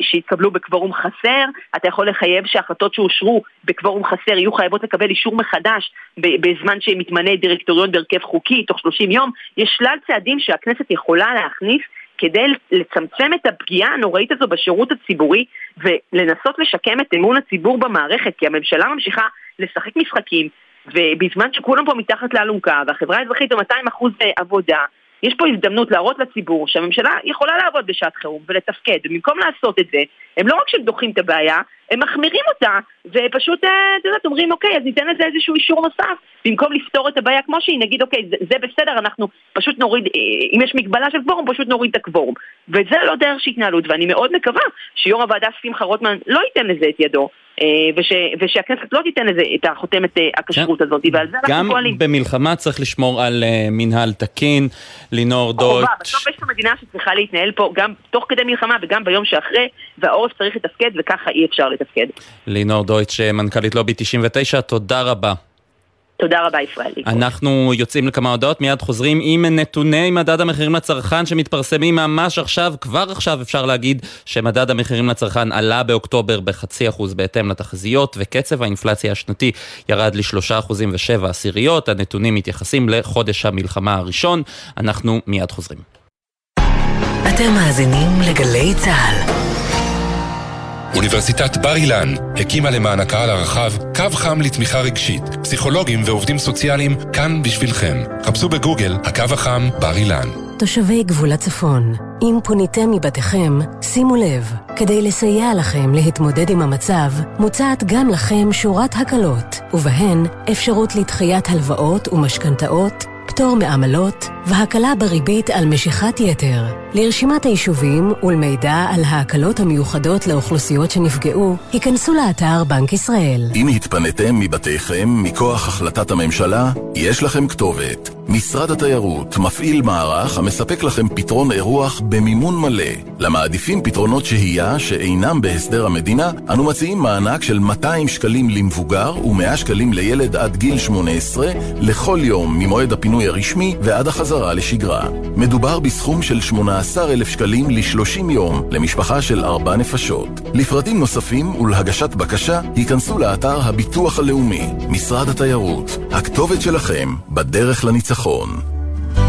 שהתקבלו בקוורום חסר, אתה יכול לחייב שהחלטות שאושרו בקוורום חסר יהיו חייבות לקבל אישור מחדש בזמן שמתמנה דירקטוריון בהרכב חוקי, תוך 30 יום. יש שלל צעדים שהכנסת יכולה להכניס כדי לצמצם את הפגיעה הנוראית הזו בשירות הציבורי ולנסות לשקם את אמון הציבור במערכת, כי הממשלה ממשיכה לשחק משחקים, ובזמן שכולם פה מתחת לאלונקה והחברה האזרחית ב-200% עבודה, יש פה הזדמנות להראות לציבור שהממשלה יכולה לעבוד בשעת חירום ולתפקד, ובמקום לעשות את זה, הם לא רק שדוחים את הבעיה, הם מחמירים אותה, ופשוט, אה, את יודעת, אומרים, אוקיי, אז ניתן לזה איזשהו אישור נוסף, במקום לפתור את הבעיה כמו שהיא, נגיד, אוקיי, זה, זה בסדר, אנחנו פשוט נוריד, אה, אם יש מגבלה של קוורום, פשוט נוריד את הקוורום. וזה לא דרך של התנהלות, ואני מאוד מקווה שיו"ר הוועדה שמחה רוטמן לא ייתן לזה את ידו, אה, וש, ושהכנסת לא תיתן לזה את החותמת הכשרות הזאת, ועל זה אנחנו פועלים. גם במלחמה צריך לשמור על מנהל תקין, לינור דויטש. בסוף יש פה מדינה שצריכה להתנהל פה גם תוך כדי מלחמה וגם ביום שאחרי, והעורף צריך לתפקד וככה אי אפשר לתפקד. לינור דויטש, מנכ"לית לובי 99, תודה רבה. תודה רבה ישראלי. אנחנו יוצאים לכמה הודעות, מיד חוזרים עם נתוני מדד המחירים לצרכן שמתפרסמים ממש עכשיו, כבר עכשיו אפשר להגיד שמדד המחירים לצרכן עלה באוקטובר בחצי אחוז בהתאם לתחזיות, וקצב האינפלציה השנתי ירד לשלושה אחוזים ושבע עשיריות, הנתונים מתייחסים לחודש המלחמה הראשון, אנחנו מיד חוזרים. אתם מאזינים לגלי צה"ל. אוניברסיטת בר אילן הקימה למען הקהל הרחב קו חם לתמיכה רגשית. פסיכולוגים ועובדים סוציאליים כאן בשבילכם. חפשו בגוגל הקו החם בר אילן. תושבי גבול הצפון, אם פוניתם מבתיכם, שימו לב, כדי לסייע לכם להתמודד עם המצב, מוצעת גם לכם שורת הקלות, ובהן אפשרות לדחיית הלוואות ומשכנתאות, פטור מעמלות והקלה בריבית על משיכת יתר. לרשימת היישובים ולמידע על ההקלות המיוחדות לאוכלוסיות שנפגעו, היכנסו לאתר בנק ישראל. אם התפניתם מבתיכם מכוח החלטת הממשלה, יש לכם כתובת. משרד התיירות מפעיל מערך המספק לכם פתרון אירוח במימון מלא. למעדיפים פתרונות שהייה שאינם בהסדר המדינה, אנו מציעים מענק של 200 שקלים למבוגר ו-100 שקלים לילד עד גיל 18 לכל יום ממועד הפינוי הרשמי ועד החזרה לשגרה. מדובר בסכום של 18,000 שקלים ל-30 יום למשפחה של ארבע נפשות. לפרטים נוספים ולהגשת בקשה, היכנסו לאתר הביטוח הלאומי, משרד התיירות. הכתובת שלכם בדרך לניצחון.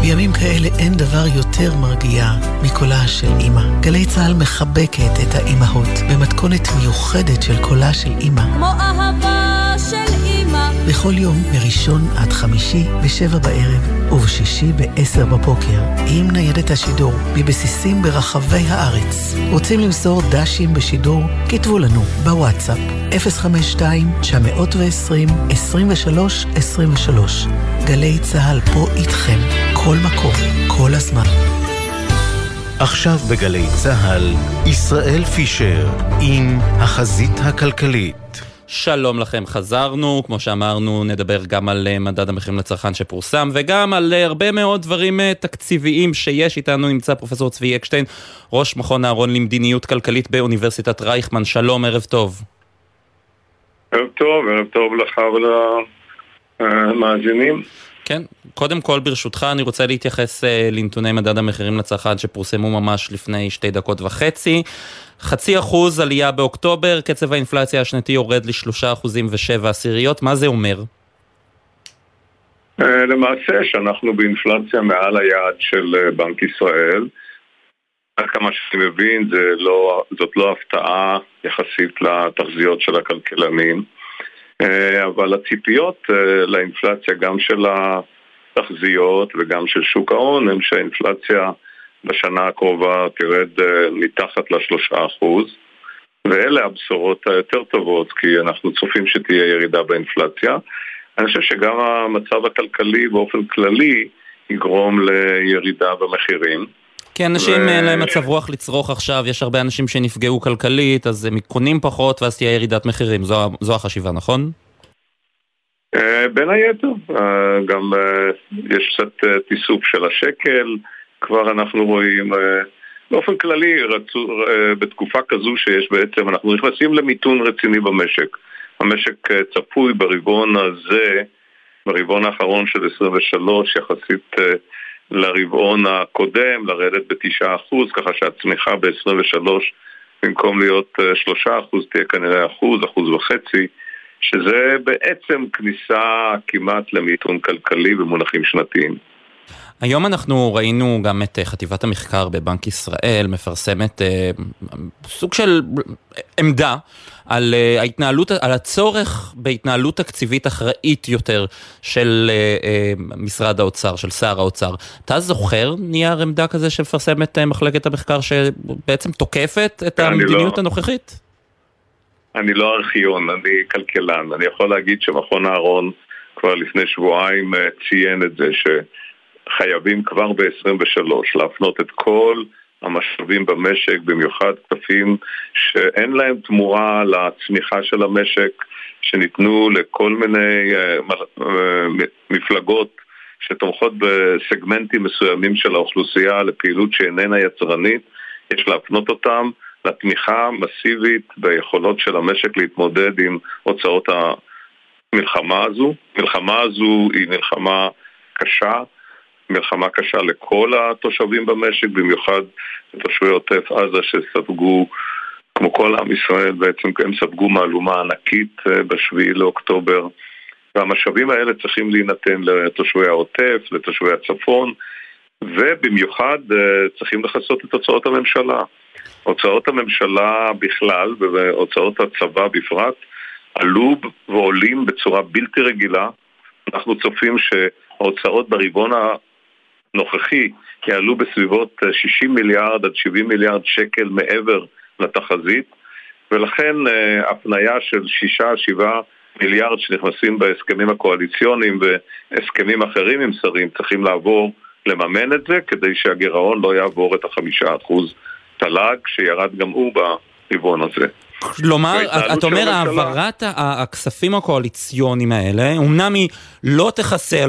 בימים כאלה אין דבר יותר מרגיע מקולה של אימא. גלי צה"ל מחבקת את האימהות במתכונת מיוחדת של קולה של אימא. כמו אהבה של אימא. בכל יום, מראשון עד חמישי, בשבע בערב, ובשישי בעשר בבוקר, עם ניידת השידור, מבסיסים ברחבי הארץ. רוצים למסור דשים בשידור? כתבו לנו בוואטסאפ 052-920-2323. גלי צה"ל פה איתכם, כל מקום, כל הזמן. עכשיו בגלי צה"ל, ישראל פישר עם החזית הכלכלית. שלום לכם, חזרנו, כמו שאמרנו, נדבר גם על אה, מדד המחירים לצרכן שפורסם וגם על אה, הרבה מאוד דברים אה, תקציביים שיש איתנו, נמצא פרופסור צבי אקשטיין, ראש מכון אהרון למדיניות כלכלית באוניברסיטת רייכמן, שלום, ערב טוב. ערב טוב, ערב טוב לך ולמאזינים. כן, קודם כל ברשותך אני רוצה להתייחס לנתוני מדד המחירים לצרכן שפורסמו ממש לפני שתי דקות וחצי. חצי אחוז עלייה באוקטובר, קצב האינפלציה השנתי יורד לשלושה אחוזים ושבע עשיריות, מה זה אומר? למעשה שאנחנו באינפלציה מעל היעד של בנק ישראל. עד כמה שאני מבין לא, זאת לא הפתעה יחסית לתחזיות של הכלכלנים, אבל הציפיות לאינפלציה גם של התחזיות וגם של שוק ההון הם שהאינפלציה בשנה הקרובה תרד מתחת לשלושה אחוז ואלה הבשורות היותר טובות כי אנחנו צופים שתהיה ירידה באינפלציה. אני חושב שגם המצב הכלכלי באופן כללי יגרום לירידה במחירים. כי אנשים אין להם מצב רוח לצרוך עכשיו, יש הרבה אנשים שנפגעו כלכלית, אז הם קונים פחות ואז תהיה ירידת מחירים, זו, זו החשיבה, נכון? בין היתר, גם יש קצת תיסוף של השקל, כבר אנחנו רואים, באופן כללי, רצו, בתקופה כזו שיש בעצם, אנחנו נכנסים למיתון רציני במשק. המשק צפוי ברבעון הזה, ברבעון האחרון של 23, יחסית לרבעון הקודם, לרדת בתשעה אחוז, ככה שהצמיחה ב-23 במקום להיות אה, שלושה אחוז תהיה כנראה אחוז, אחוז וחצי, שזה בעצם כניסה כמעט למיתון כלכלי במונחים שנתיים. היום אנחנו ראינו גם את אה, חטיבת המחקר בבנק ישראל מפרסמת אה, סוג של עמדה על אה, ההתנהלות, על הצורך בהתנהלות תקציבית אחראית יותר של אה, אה, משרד האוצר, של שר האוצר. אתה זוכר נייר עמדה כזה שמפרסמת אה, מחלקת המחקר שבעצם תוקפת את המדיניות לא... הנוכחית? אני לא ארכיון, אני כלכלן. אני יכול להגיד שמכון אהרון כבר לפני שבועיים אה, ציין את זה, ש... חייבים כבר ב-23 להפנות את כל המשאבים במשק, במיוחד כספים שאין להם תמורה לצמיחה של המשק, שניתנו לכל מיני uh, מפלגות שתומכות בסגמנטים מסוימים של האוכלוסייה לפעילות שאיננה יצרנית, יש להפנות אותם לתמיכה מסיבית ביכולות של המשק להתמודד עם הוצאות המלחמה הזו. המלחמה הזו היא מלחמה קשה, מלחמה קשה לכל התושבים במשק, במיוחד לתושבי עוטף עזה שספגו, כמו כל עם ישראל בעצם, הם ספגו מהלומה ענקית אה, בשביעי לאוקטובר. והמשאבים האלה צריכים להינתן לתושבי העוטף, לתושבי הצפון, ובמיוחד אה, צריכים לכסות את הוצאות הממשלה. הוצאות הממשלה בכלל והוצאות הצבא בפרט עלו ועולים בצורה בלתי רגילה. אנחנו צופים שההוצאות ברבעון הנוכחי יעלו בסביבות 60 אה, מיליארד עד 70 מיליארד שקל מעבר לתחזית ולכן אה, הפנייה של 6-7 מיליארד שנכנסים בהסכמים הקואליציוניים והסכמים אחרים עם שרים צריכים לעבור לממן את זה כדי שהגירעון לא יעבור את החמישה אחוז תל"ג שירד גם הוא ברבעון הזה. כלומר, אתה אומר העברת הכספים הקואליציוניים האלה, אמנם היא לא תכסה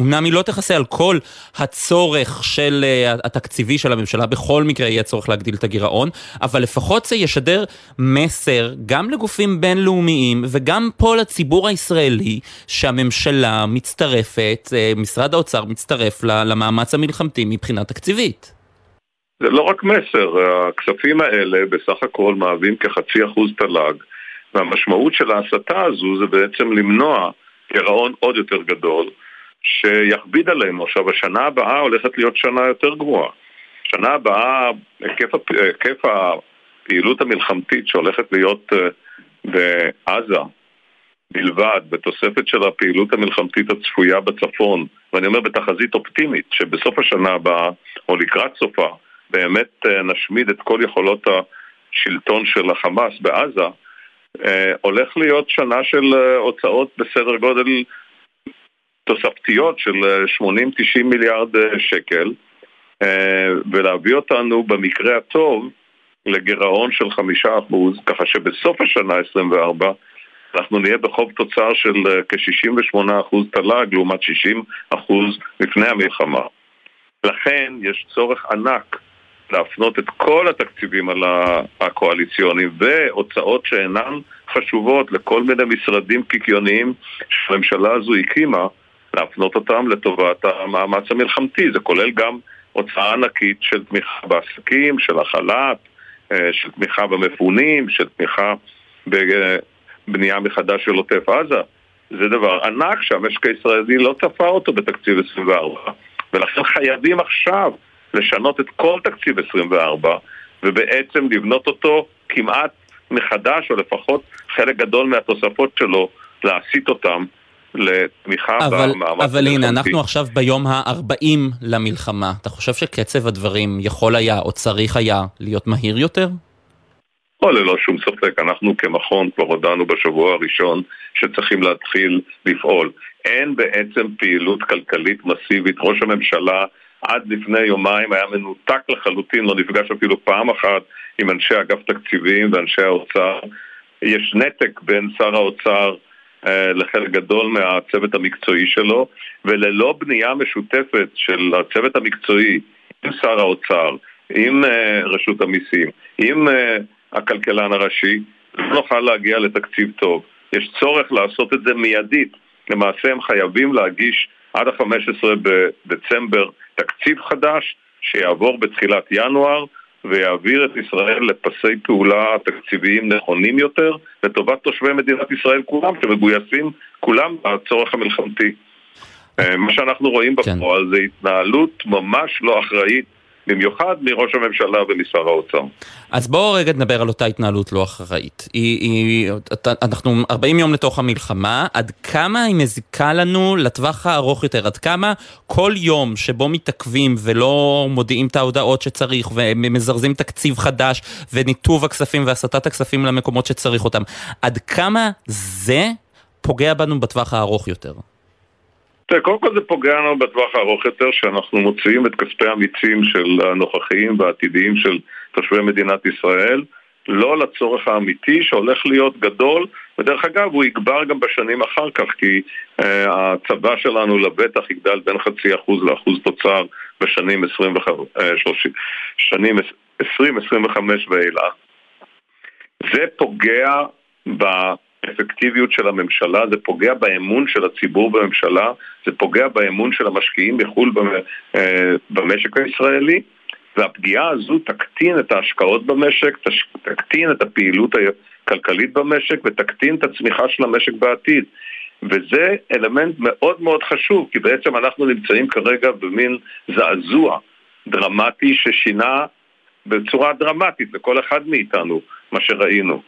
אמנם היא לא תכסה על כל הצורך של uh, התקציבי של הממשלה, בכל מקרה יהיה צורך להגדיל את הגירעון, אבל לפחות זה ישדר מסר גם לגופים בינלאומיים וגם פה לציבור הישראלי שהממשלה מצטרפת, uh, משרד האוצר מצטרף למאמץ המלחמתי מבחינה תקציבית. זה לא רק מסר, הכספים האלה בסך הכל מהווים כחצי אחוז תל"ג, והמשמעות של ההסתה הזו זה בעצם למנוע גירעון עוד יותר גדול. שיכביד עלינו. עכשיו, השנה הבאה הולכת להיות שנה יותר גרועה. שנה הבאה, היקף, היקף הפעילות המלחמתית שהולכת להיות אה, בעזה בלבד, בתוספת של הפעילות המלחמתית הצפויה בצפון, ואני אומר בתחזית אופטימית, שבסוף השנה הבאה, או לקראת סופה, באמת אה, נשמיד את כל יכולות השלטון של החמאס בעזה, אה, הולך להיות שנה של הוצאות בסדר גודל תוספתיות של 80-90 אה, מיליארד אה, שקל אה, ולהביא אותנו במקרה הטוב לגירעון של חמישה אחוז, ככה שבסוף השנה 24 אנחנו נהיה בחוב תוצר של כ-68% אחוז תל"ג לעומת 60% אחוז לפני המלחמה. לכן יש צורך ענק להפנות את כל התקציבים על הקואליציונים והוצאות שאינן חשובות לכל מיני משרדים קיקיוניים שהממשלה הזו הקימה להפנות אותם לטובת המאמץ המלחמתי. זה כולל גם הוצאה ענקית של תמיכה בעסקים, של החל"ת, אה, של תמיכה במפונים, של תמיכה בבנייה מחדש של עוטף עזה. זה דבר ענק שהמשק הישראלי לא צפה אותו בתקציב 24, ולכן חייבים עכשיו לשנות את כל תקציב 24 ובעצם לבנות אותו כמעט מחדש, או לפחות חלק גדול מהתוספות שלו, להסיט אותם לתמיכה אבל, במאמץ אבל הנה, אנחנו עכשיו ביום ה-40 למלחמה. אתה חושב שקצב הדברים יכול היה או צריך היה להיות מהיר יותר? או ללא שום ספק, אנחנו כמכון כבר הודענו בשבוע הראשון שצריכים להתחיל לפעול. אין בעצם פעילות כלכלית מסיבית. ראש הממשלה עד לפני יומיים היה מנותק לחלוטין, לא נפגש אפילו פעם אחת עם אנשי אגף תקציבים ואנשי האוצר. יש נתק בין שר האוצר לחלק גדול מהצוות המקצועי שלו, וללא בנייה משותפת של הצוות המקצועי עם שר האוצר, עם אה, רשות המיסים, עם אה, הכלכלן הראשי, לא נוכל להגיע לתקציב טוב. יש צורך לעשות את זה מיידית. למעשה הם חייבים להגיש עד ה-15 בדצמבר תקציב חדש שיעבור בתחילת ינואר ויעביר את ישראל לפסי פעולה תקציביים נכונים יותר לטובת תושבי מדינת ישראל כולם, שמגויסים כולם לצורך המלחמתי. אה, מה שאנחנו רואים כן. בפועל זה התנהלות ממש לא אחראית, במיוחד מראש הממשלה ומשר האוצר. אז בואו רגע נדבר על אותה התנהלות לא אחראית. היא, היא, אנחנו 40 יום לתוך המלחמה, עד כמה היא מזיקה לנו לטווח הארוך יותר? עד כמה כל יום שבו מתעכבים ולא מודיעים את ההודעות שצריך ומזרזים תקציב חדש וניתוב הכספים והסטת הכספים למקומות שצריך אותם, עד כמה זה פוגע בנו בטווח הארוך יותר? תראה, קודם כל זה פוגע לנו בטווח הארוך יותר, שאנחנו מוציאים את כספי המיצים של הנוכחיים והעתידיים של תושבי מדינת ישראל, לא לצורך האמיתי שהולך להיות גדול, ודרך אגב הוא יגבר גם בשנים אחר כך, כי אה, הצבא שלנו לבטח יגדל בין חצי אחוז לאחוז תוצר בשנים 25, אה, 30, שנים 20-25 ואילך. זה פוגע באפקטיביות של הממשלה, זה פוגע באמון של הציבור בממשלה, זה פוגע באמון של המשקיעים בחו"ל אה, במשק הישראלי, והפגיעה הזו תקטין את ההשקעות במשק, תקטין את הפעילות הכלכלית במשק ותקטין את הצמיחה של המשק בעתיד. וזה אלמנט מאוד מאוד חשוב, כי בעצם אנחנו נמצאים כרגע במין זעזוע דרמטי ששינה בצורה דרמטית לכל אחד מאיתנו מה שראינו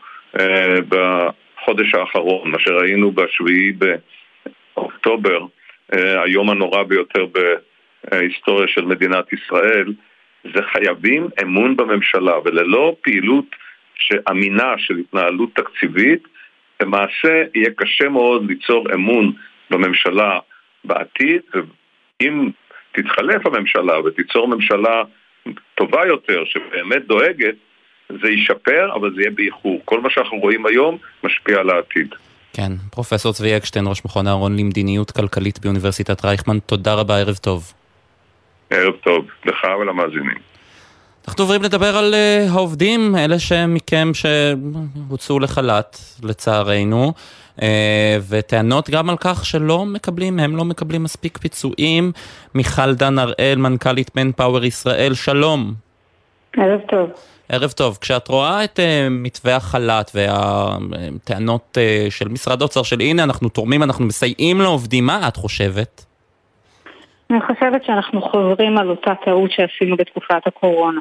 בחודש האחרון, מה שראינו בשביעי באוקטובר, אה, היום הנורא ביותר בהיסטוריה של מדינת ישראל, זה חייבים אמון בממשלה, וללא פעילות אמינה של התנהלות תקציבית, למעשה יהיה קשה מאוד ליצור אמון בממשלה בעתיד, ואם תתחלף הממשלה ותיצור ממשלה טובה יותר, שבאמת דואגת, זה ישפר, אבל זה יהיה באיחור. כל מה שאנחנו רואים היום משפיע על העתיד. כן, פרופסור צבי אקשטיין, ראש מכון אהרון למדיניות כלכלית באוניברסיטת רייכמן, תודה רבה, ערב טוב. ערב טוב, לך ולמאזינים. אנחנו עוברים לדבר על uh, העובדים, אלה שמכם שהוצאו לחל"ת, לצערנו, uh, וטענות גם על כך שלא מקבלים, הם לא מקבלים מספיק פיצויים. מיכל דן הראל, מנכ"לית מנפאוור ישראל, שלום. ערב טוב. ערב טוב. כשאת רואה את uh, מתווה החל"ת והטענות uh, של משרד האוצר של הנה אנחנו תורמים, אנחנו מסייעים לעובדים, מה את חושבת? אני חושבת שאנחנו חוזרים על אותה טעות שעשינו בתקופת הקורונה.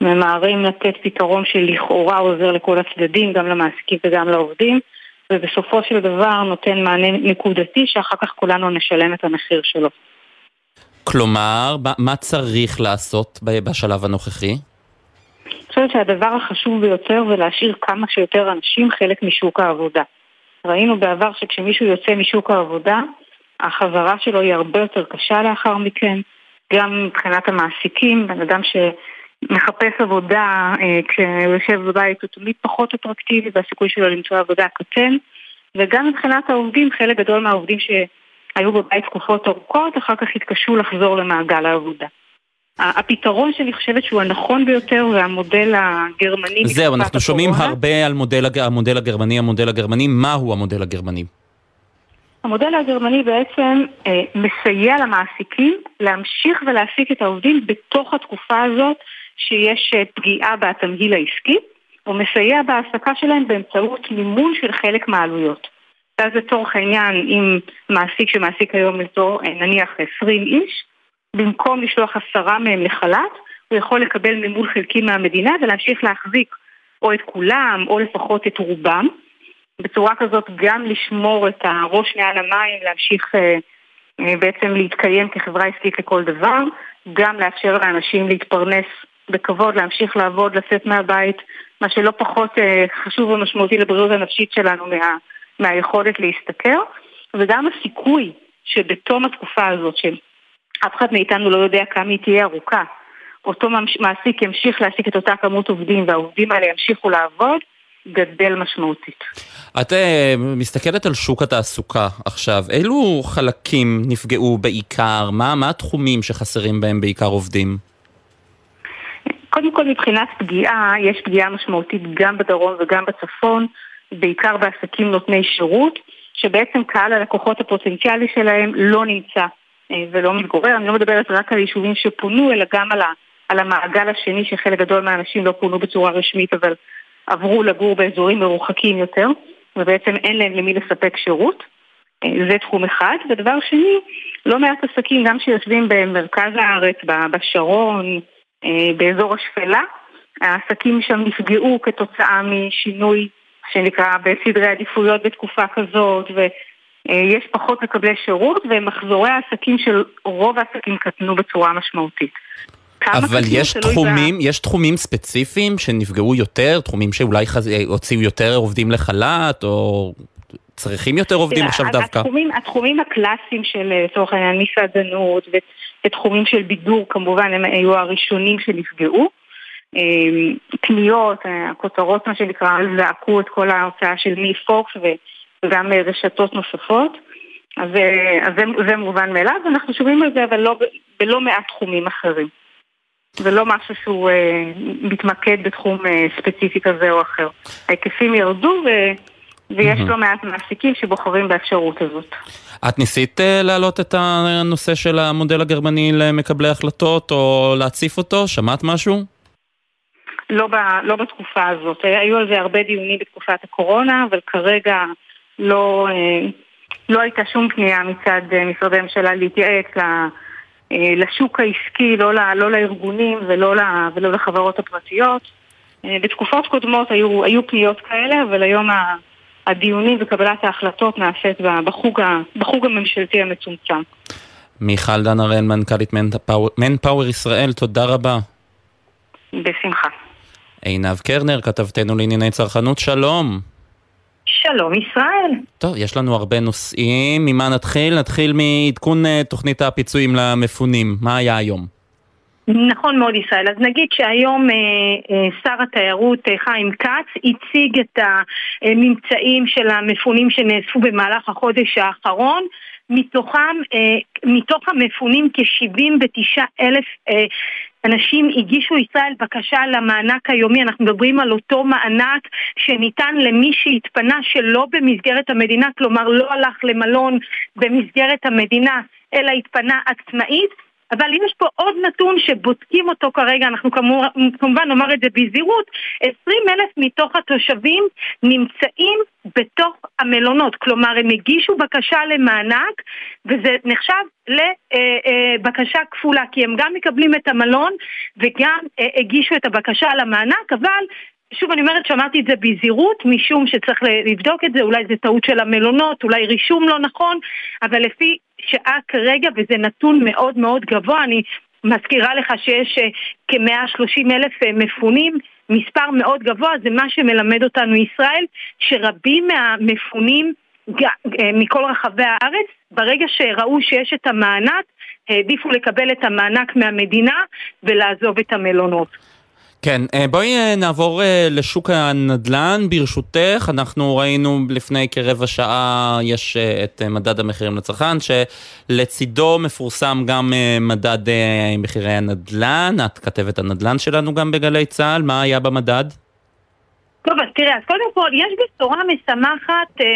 ממהרים לתת פתרון שלכאורה עוזר לכל הצדדים, גם למעסיקים וגם לעובדים, ובסופו של דבר נותן מענה נקודתי שאחר כך כולנו נשלם את המחיר שלו. כלומר, מה- צריך לעשות בשלב הנוכחי? אני חושבת שהדבר החשוב ביותר זה להשאיר כמה שיותר אנשים חלק משוק העבודה. ראינו בעבר שכשמישהו יוצא משוק העבודה, החזרה שלו היא הרבה יותר קשה לאחר מכן, גם מבחינת המעסיקים, בן אדם שמחפש עבודה אה, כשהוא יושב בבית הוא תמיד פחות אטרקטיבי והסיכוי שלו למצוא עבודה קטן, וגם מבחינת העובדים, חלק גדול מהעובדים שהיו בבית תקופות ארוכות, אחר כך התקשו לחזור למעגל העבודה. הפתרון שאני חושבת שהוא הנכון ביותר זה המודל הגרמני. זהו, אנחנו שומעים הקורונה. הרבה על מודל, המודל הגרמני, המודל הגרמני, מהו המודל הגרמני? המודל הגרמני בעצם אה, מסייע למעסיקים להמשיך ולהעסיק את העובדים בתוך התקופה הזאת שיש אה, פגיעה בתמהיל העסקי, הוא מסייע בהעסקה שלהם באמצעות מימון של חלק מהעלויות. ואז לצורך העניין, אם מעסיק שמעסיק היום לתור, אה, נניח 20 איש, במקום לשלוח עשרה מהם לחל"ת, הוא יכול לקבל מימון חלקי מהמדינה ולהמשיך להחזיק או את כולם או לפחות את רובם. בצורה כזאת גם לשמור את הראש מעל המים, להמשיך אה, אה, בעצם להתקיים כחברה עסקית לכל דבר, גם לאפשר לאנשים להתפרנס בכבוד, להמשיך לעבוד, לצאת מהבית, מה שלא פחות אה, חשוב ומשמעותי לבריאות הנפשית שלנו מה, מהיכולת להשתכר, וגם הסיכוי שבתום התקופה הזאת, שאף אחד מאיתנו לא יודע כמה היא תהיה ארוכה, אותו מעסיק ימשיך להעסיק את אותה כמות עובדים והעובדים האלה ימשיכו לעבוד, גדל משמעותית. את אה, מסתכלת על שוק התעסוקה עכשיו, אילו חלקים נפגעו בעיקר? מה, מה התחומים שחסרים בהם בעיקר עובדים? קודם כל מבחינת פגיעה, יש פגיעה משמעותית גם בדרום וגם בצפון, בעיקר בעסקים נותני שירות, שבעצם קהל הלקוחות הפוטנציאלי שלהם לא נמצא ולא מתגורר. אני לא מדברת רק על יישובים שפונו, אלא גם על על המעגל השני שחלק גדול מהאנשים לא פונו בצורה רשמית אבל עברו לגור באזורים מרוחקים יותר ובעצם אין להם למי לספק שירות. אה, זה תחום אחד. ודבר שני, לא מעט עסקים גם שיושבים במרכז הארץ, בשרון, אה, באזור השפלה, העסקים שם נפגעו כתוצאה משינוי שנקרא בסדרי עדיפויות בתקופה כזאת, ויש פחות מקבלי שירות, ומחזורי העסקים של רוב העסקים קטנו בצורה משמעותית. אבל יש תחומים, יש תחומים ספציפיים שנפגעו יותר, תחומים שאולי חז... הוציאו יותר עובדים לחל"ת, או צריכים יותר עובדים תראה, עכשיו דווקא? התחומים, התחומים הקלאסיים של אה, לצורך העניין מסעדנות ותחומים של בידור כמובן הם היו הראשונים שנפגעו. אה, קניות, אה, הכותרות מה שנקרא, זעקו את כל ההוצאה של מי פוקס וגם רשתות נוספות. אז, אז זה, זה מובן מאליו, ואנחנו שומעים על זה אבל לא, בלא מעט תחומים אחרים. ולא משהו שהוא אה, מתמקד בתחום אה, ספציפי כזה או אחר. ההיקפים ירדו ו... ויש לא מעט מעסיקים שבוחרים באפשרות הזאת. את ניסית אה, להעלות את הנושא של המודל הגרמני למקבלי החלטות או להציף אותו? שמעת משהו? לא, ב, לא בתקופה הזאת. היו על זה הרבה דיונים בתקופת הקורונה, אבל כרגע לא, אה, לא הייתה שום פנייה מצד אה, משרדי הממשלה להתייעץ לשוק העסקי, לא, לא לארגונים ולא, ולא לחברות הפרטיות. בתקופות קודמות היו, היו פניות כאלה, אבל היום. הדיונים וקבלת ההחלטות נעשית בחוג, בחוג הממשלתי המצומצם. מיכל דן הראל, מנכ"לית מנפאוור ישראל, תודה רבה. בשמחה. עינב קרנר, כתבתנו לענייני צרכנות, שלום. שלום ישראל. טוב, יש לנו הרבה נושאים, ממה נתחיל? נתחיל מעדכון אה, תוכנית הפיצויים למפונים, מה היה היום? נכון מאוד ישראל, אז נגיד שהיום אה, אה, שר התיירות חיים כץ הציג את הממצאים של המפונים שנאספו במהלך החודש האחרון מתוכם, מתוך המפונים כ-79 אלף אנשים הגישו ישראל בקשה למענק היומי, אנחנו מדברים על אותו מענק שניתן למי שהתפנה שלא במסגרת המדינה, כלומר לא הלך למלון במסגרת המדינה, אלא התפנה עצמאית. אבל יש פה עוד נתון שבודקים אותו כרגע, אנחנו כמובן נאמר את זה בזהירות, 20 אלף מתוך התושבים נמצאים בתוך המלונות, כלומר הם הגישו בקשה למענק וזה נחשב לבקשה כפולה, כי הם גם מקבלים את המלון וגם אה, הגישו את הבקשה למענק, אבל שוב אני אומרת שאמרתי את זה בזהירות משום שצריך לבדוק את זה, אולי זה טעות של המלונות, אולי רישום לא נכון, אבל לפי שעה כרגע, וזה נתון מאוד מאוד גבוה, אני מזכירה לך שיש אה, כ-130 אלף אה, מפונים, מספר מאוד גבוה, זה מה שמלמד אותנו ישראל, שרבים מהמפונים אה, מכל רחבי הארץ, ברגע שראו שיש את המענק, העדיפו לקבל את המענק מהמדינה ולעזוב את המלונות. כן, אה, בואי אה, נעבור אה, לשוק הנדל"ן ברשותך. אנחנו ראינו לפני כרבע שעה, יש את מדד המחירים לצרכן, שלצידו מפורסם גם מדד מחירי הנדל"ן. את כתבת הנדל"ן שלנו גם בגלי צה"ל, מה היה במדד? טוב, אז תראה, אז קודם כל, יש בשורה משמחת אה,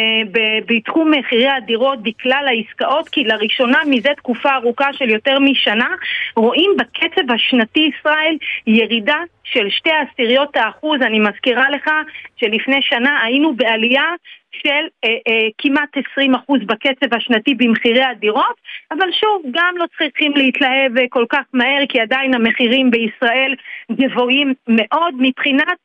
בתחום מחירי הדירות בכלל העסקאות, כי לראשונה מזה תקופה ארוכה של יותר משנה, רואים בקצב השנתי ישראל ירידה של שתי עשיריות האחוז. אני מזכירה לך שלפני שנה היינו בעלייה של אה, אה, כמעט 20% בקצב השנתי במחירי הדירות, אבל שוב, גם לא צריכים להתלהב אה, כל כך מהר, כי עדיין המחירים בישראל גבוהים מאוד. מבחינת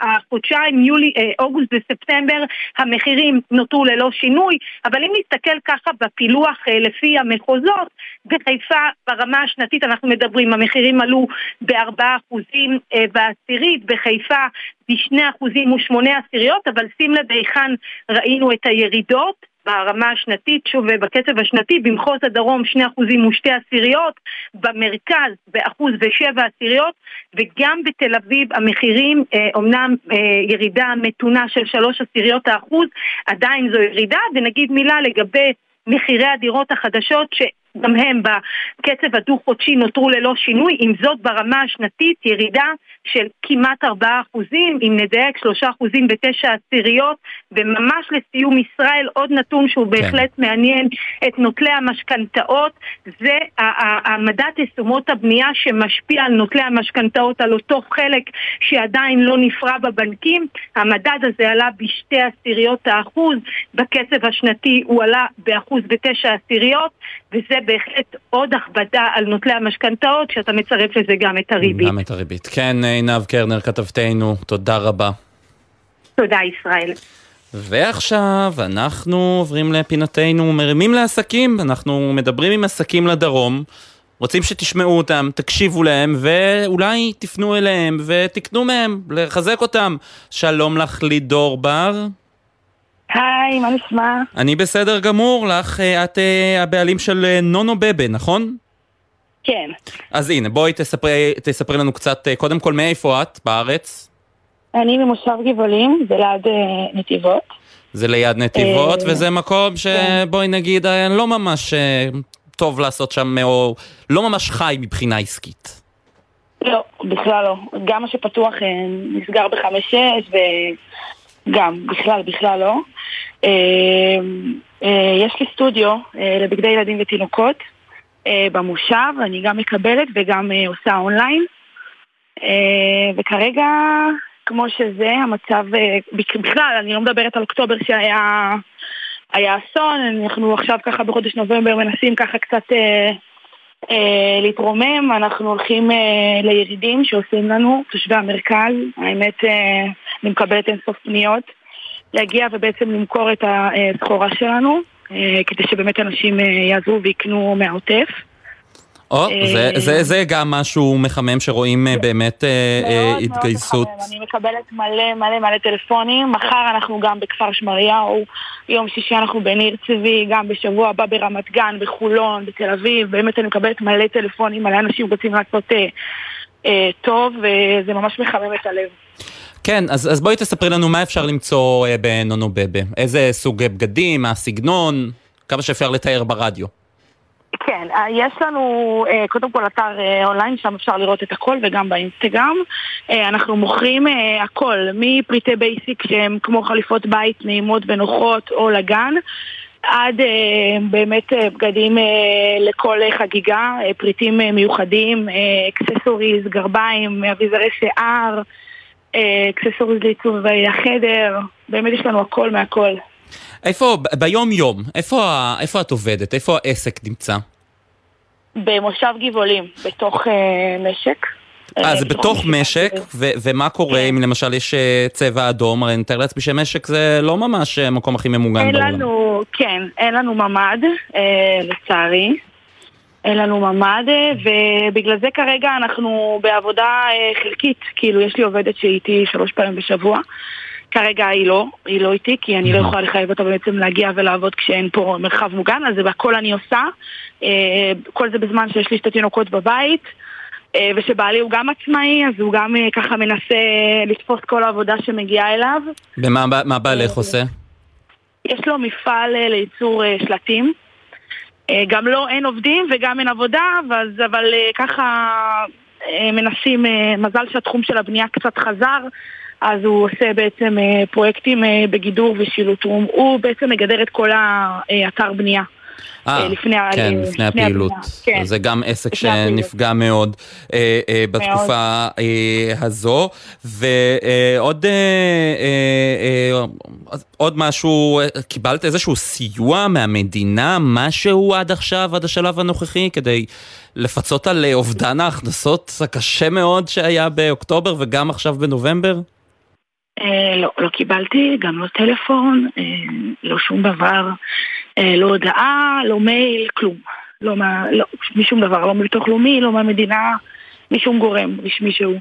החודשיים, יולי, אה, אוגוסט וספטמבר, המחירים נותרו ללא שינוי, אבל אם נסתכל ככה בפילוח אה, לפי המחוזות, בחיפה ברמה השנתית אנחנו מדברים, המחירים עלו ב-4% אה, בעשירית, בחיפה בשני אחוזים ושמונה עשיריות, אבל שים לב היכן ראינו את הירידות. ברמה השנתית, שוב בקצב השנתי, במחוז הדרום שני אחוזים ושתי עשיריות, במרכז באחוז ושבע עשיריות, וגם בתל אביב המחירים, אה, אומנם אה, ירידה מתונה של שלוש עשיריות האחוז, עדיין זו ירידה, ונגיד מילה לגבי מחירי הדירות החדשות, גם הם בקצב הדו-חודשי נותרו ללא שינוי, עם זאת ברמה השנתית ירידה של כמעט 4%, אם נדייק 3% ב-9 עשיריות, וממש לסיום ישראל עוד נתון שהוא כן. בהחלט מעניין את נוטלי המשכנתאות, זה המדד תשומות הבנייה שמשפיע על נוטלי המשכנתאות, על אותו חלק שעדיין לא נפרע בבנקים, המדד הזה עלה בשתי עשיריות האחוז, בקצב השנתי הוא עלה באחוז בתשע עשיריות, וזה בהחלט עוד הכבדה על נוטלי המשכנתאות, כשאתה מצרף לזה גם את הריבית. גם את הריבית. כן, עינב קרנר, כתבתנו, תודה רבה. תודה, ישראל. ועכשיו אנחנו עוברים לפינתנו מרימים לעסקים, אנחנו מדברים עם עסקים לדרום, רוצים שתשמעו אותם, תקשיבו להם, ואולי תפנו אליהם ותקנו מהם, לחזק אותם. שלום לך לידור בר. היי, מה נשמע? אני בסדר גמור, לך, אה, את אה, הבעלים של אה, נונו בבה, נכון? כן. אז הנה, בואי תספרי, תספרי לנו קצת, קודם כל, מאיפה את בארץ? אני ממושב גבעולים, זה ליד נתיבות. זה ליד נתיבות, וזה מקום שבואי כן. נגיד, לא ממש טוב לעשות שם, או לא ממש חי מבחינה עסקית. לא, בכלל לא. גם מה שפתוח נסגר בחמש-שש, וגם, בכלל, בכלל לא. אה, אה, יש לי סטודיו אה, לבגדי ילדים ותינוקות במושב, אני גם מקבלת וגם עושה אונליין. וכרגע, כמו שזה, המצב, בכלל, אני לא מדברת על אוקטובר שהיה היה אסון, אנחנו עכשיו ככה בחודש נובמבר מנסים ככה קצת אה, אה, להתרומם, אנחנו הולכים אה, לירידים שעושים לנו, תושבי המרכז, האמת אה, אני מקבלת אינסוף פניות. להגיע ובעצם למכור את הסחורה שלנו, אה, כדי שבאמת אנשים אה, יעזרו ויקנו מהעוטף. או, זה, אה, זה, זה גם משהו מחמם שרואים באמת מאוד, התגייסות. מאוד מחמם, אני מקבלת מלא מלא מלא טלפונים. מחר אנחנו גם בכפר שמריהו, יום שישי אנחנו בניר צבי, גם בשבוע הבא ברמת גן, בחולון, בתל אביב. באמת אני מקבלת מלא טלפונים, מלא אנשים רוצים לעשות אה, אה, טוב, וזה ממש מחמם את הלב. כן, אז, אז בואי תספרי לנו מה אפשר למצוא אה, בנונו בבה. איזה סוג בגדים, מה הסגנון, כמה שאפשר לתאר ברדיו. כן, אה, יש לנו אה, קודם כל אתר אה, אונליין, שם אפשר לראות את הכל וגם באינסטגרם. אנחנו מוכרים הכל, מפריטי basic שהם כמו חליפות בית נעימות ונוחות או לגן. עד באמת בגדים לכל חגיגה, פריטים מיוחדים, accessories, גרביים, אביזרי שיער, accessories לעיצוב החדר, באמת יש לנו הכל מהכל. איפה, ביום יום, איפה, איפה את עובדת? איפה העסק נמצא? במושב גבעולים, בתוך אה, משק. אה, זה בתוך משק, ומה קורה כן. אם למשל יש אה, צבע אדום? הרי אני מתאר לעצמי שמשק זה לא ממש המקום הכי ממוגן בעולם. אין לנו, כן, אין לנו ממ"ד, אה, לצערי. אין לנו ממ"ד, ובגלל זה כרגע אנחנו בעבודה אה, חלקית. כאילו, יש לי עובדת שהיא איתי שלוש פעמים בשבוע. כרגע היא לא, היא לא איתי, כי אני לא יכולה לחייב אותה בעצם להגיע ולעבוד כשאין פה מרחב מוגן, אז זה הכל אני עושה. אה, כל זה בזמן שיש לי שתי תינוקות בבית. אה, ושבעלי הוא גם עצמאי, אז הוא גם אה, ככה מנסה לתפוס כל העבודה שמגיעה אליו. ומה בעלך עושה? יש לו מפעל לייצור שלטים. גם לא אין עובדים וגם אין עבודה, אבל ככה מנסים, מזל שהתחום של הבנייה קצת חזר, אז הוא עושה בעצם פרויקטים בגידור ושילוט. הוא, הוא בעצם מגדר את כל האתר בנייה. אה, לפני, כן, לפני, לפני הפעילות. כן. זה גם עסק שנפגע הפעילות. מאוד אה, אה, בתקופה אה, הזו. ועוד אה, אה, אה, עוד משהו, קיבלת איזשהו סיוע מהמדינה, משהו עד עכשיו, עד השלב הנוכחי, כדי לפצות על אובדן ההכנסות הקשה מאוד שהיה באוקטובר וגם עכשיו בנובמבר? אה, לא, לא קיבלתי, גם לא טלפון, אה, לא שום דבר, אה, לא הודעה, לא מייל, כלום. לא, מה, לא משום דבר, לא מביטוח לאומי, לא מהמדינה, משום גורם רשמי שהוא.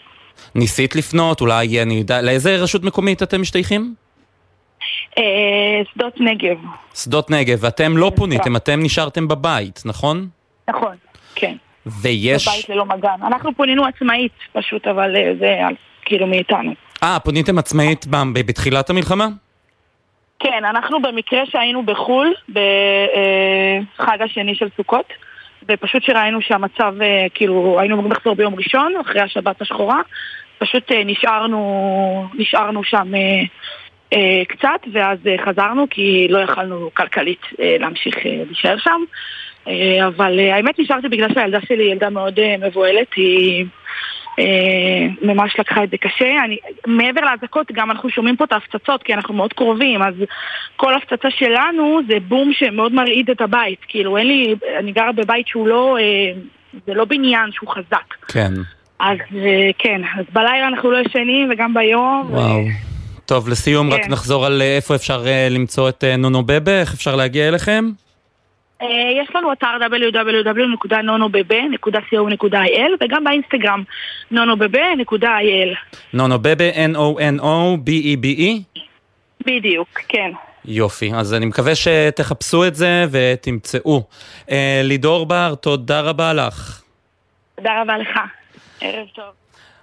ניסית לפנות, אולי, אני יודע, לאיזה רשות מקומית אתם משתייכים? שדות נגב. שדות נגב, ואתם לא פוניתם, אתם נשארתם בבית, נכון? נכון, כן. ויש... בבית ללא מגן. אנחנו פונינו עצמאית פשוט, אבל זה כאילו מאיתנו. אה, פוניתם עצמאית בתחילת המלחמה? כן, אנחנו במקרה שהיינו בחו"ל, בחג השני של סוכות, ופשוט שראינו שהמצב, אה, כאילו, היינו אמורים לחזור ביום ראשון, אחרי השבת השחורה, פשוט אה, נשארנו, נשארנו שם אה, אה, קצת, ואז אה, חזרנו, כי לא יכלנו כלכלית אה, להמשיך אה, להישאר שם. אה, אבל אה, האמת נשארתי בגלל שהילדה שלי היא ילדה מאוד אה, מבוהלת, היא אה, ממש לקחה את זה קשה. אני, מעבר לאזעקות גם אנחנו שומעים פה את ההפצצות, כי אנחנו מאוד קרובים, אז כל הפצצה שלנו זה בום שמאוד מרעיד את הבית. כאילו אין לי, אני גרה בבית שהוא לא, אה, זה לא בניין שהוא חזק. כן. אז אה, כן, אז בלילה אנחנו לא ישנים וגם ביום. וואו. טוב, לסיום רק כן. נחזור על אה, איפה אפשר אה, למצוא את אה, נונו בבה, איך אפשר להגיע אליכם? אה, יש לנו אתר www.nonobebe.co.il וגם באינסטגרם nonobebe.il נונו בבה, N-O-N-O-B-E-B-E? בדיוק, כן. יופי, אז אני מקווה שתחפשו את זה ותמצאו. אה, לידור בר, תודה רבה לך. תודה רבה לך. ערב טוב.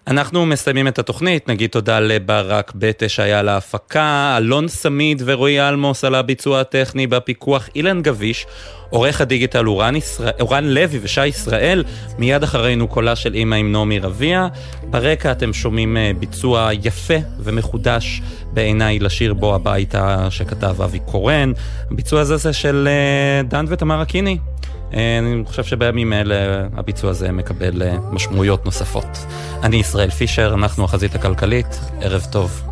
אנחנו מסיימים את התוכנית, נגיד תודה לברק בטה שהיה על ההפקה, אלון סמיד ורועי אלמוס על הביצוע הטכני בפיקוח, אילן גביש, עורך הדיגיטל אורן, ישראל, אורן לוי ושי ישראל, מיד אחרינו קולה של אימא עם נעמי רביע. ברקע אתם שומעים אה, ביצוע יפה ומחודש בעיניי לשיר בו הביתה שכתב אבי קורן. הביצוע הזה זה של אה, דן ותמר אקיני. אה, אני חושב שבימים אלה הביצוע הזה מקבל אה, משמעויות נוספות. אני ישראל פישר, אנחנו החזית הכלכלית, ערב טוב.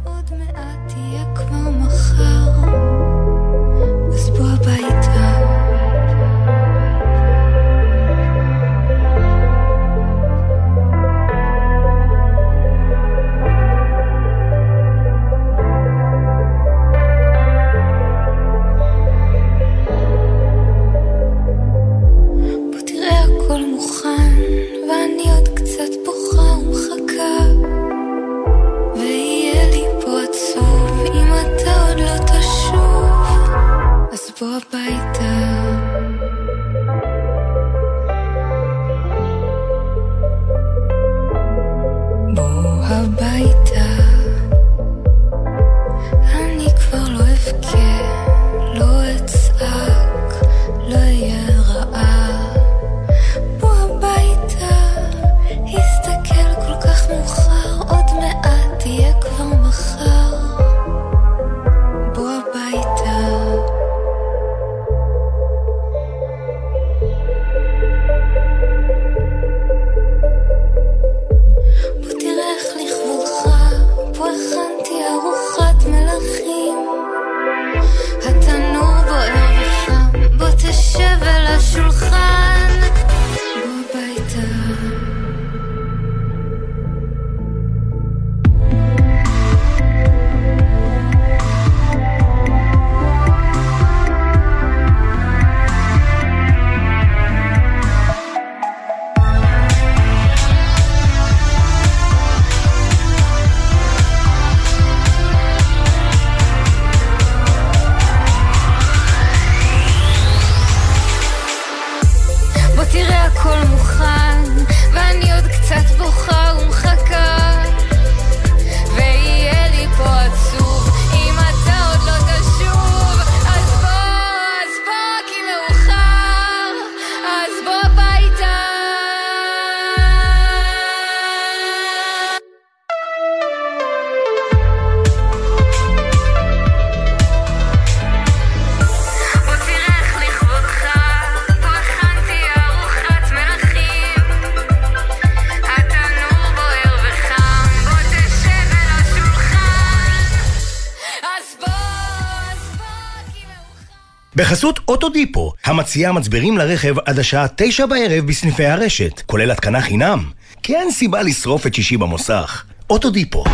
בחסות אוטודיפו, המציעה מצברים לרכב עד השעה תשע בערב בסניפי הרשת, כולל התקנה חינם. כי אין סיבה לשרוף את שישי במוסך. אוטודיפו.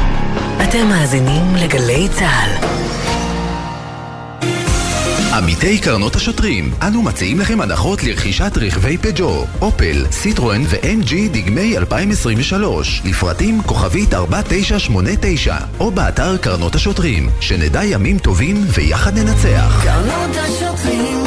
אתם מאזינים לגלי צה"ל. עמיתי קרנות השוטרים, אנו מציעים לכם הנחות לרכישת רכבי פג'ו, אופל, סיטרואן ו-MG דגמי 2023, לפרטים כוכבית 4989, או באתר קרנות השוטרים, שנדע ימים טובים ויחד ננצח. קרנות השוטרים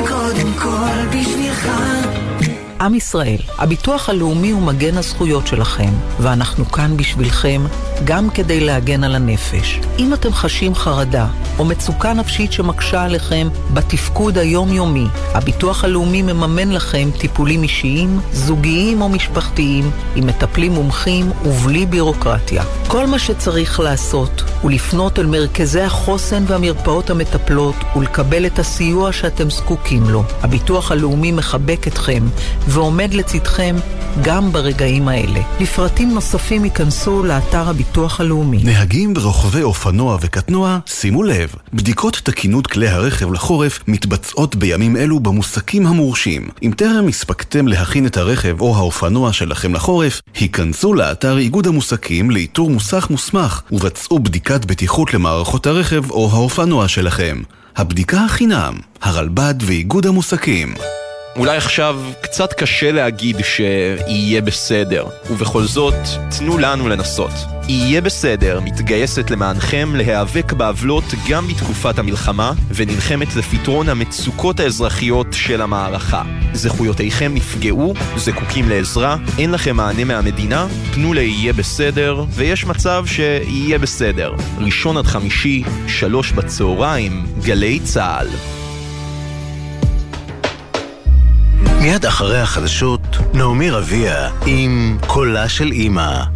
עם ישראל, הביטוח הלאומי הוא מגן הזכויות שלכם, ואנחנו כאן בשבילכם גם כדי להגן על הנפש. אם אתם חשים חרדה או מצוקה נפשית שמקשה עליכם בתפקוד היומיומי, הביטוח הלאומי מממן לכם טיפולים אישיים, זוגיים או משפחתיים, עם מטפלים מומחים ובלי בירוקרטיה. כל מה שצריך לעשות הוא לפנות אל מרכזי החוסן והמרפאות המטפלות ולקבל את הסיוע שאתם זקוקים לו. הביטוח הלאומי מחבק אתכם ועומד לצדכם גם ברגעים האלה. לפרטים נוספים ייכנסו לאתר הביטוח הלאומי. נהגים ורוכבי אופנוע וקטנוע, שימו לב, בדיקות תקינות כלי הרכב לחורף מתבצעות בימים אלו במוסקים המורשים. אם טרם הספקתם להכין את הרכב או האופנוע שלכם לחורף, היכנסו לאתר איגוד המוסקים לאיתור מוסך מוסמך ובצעו בדיקת בטיחות למערכות הרכב או האופנוע שלכם. הבדיקה החינם, הרלב"ד ואיגוד המוסקים. אולי עכשיו קצת קשה להגיד שיהיה בסדר, ובכל זאת, תנו לנו לנסות. יהיה בסדר מתגייסת למענכם להיאבק בעוולות גם בתקופת המלחמה, ונלחמת לפתרון המצוקות האזרחיות של המערכה. זכויותיכם נפגעו, זקוקים לעזרה, אין לכם מענה מהמדינה, פנו ליהיה בסדר, ויש מצב שיהיה בסדר. ראשון עד חמישי, שלוש בצהריים, גלי צה"ל. מיד אחרי החדשות, נעמי רביע עם קולה של אימא.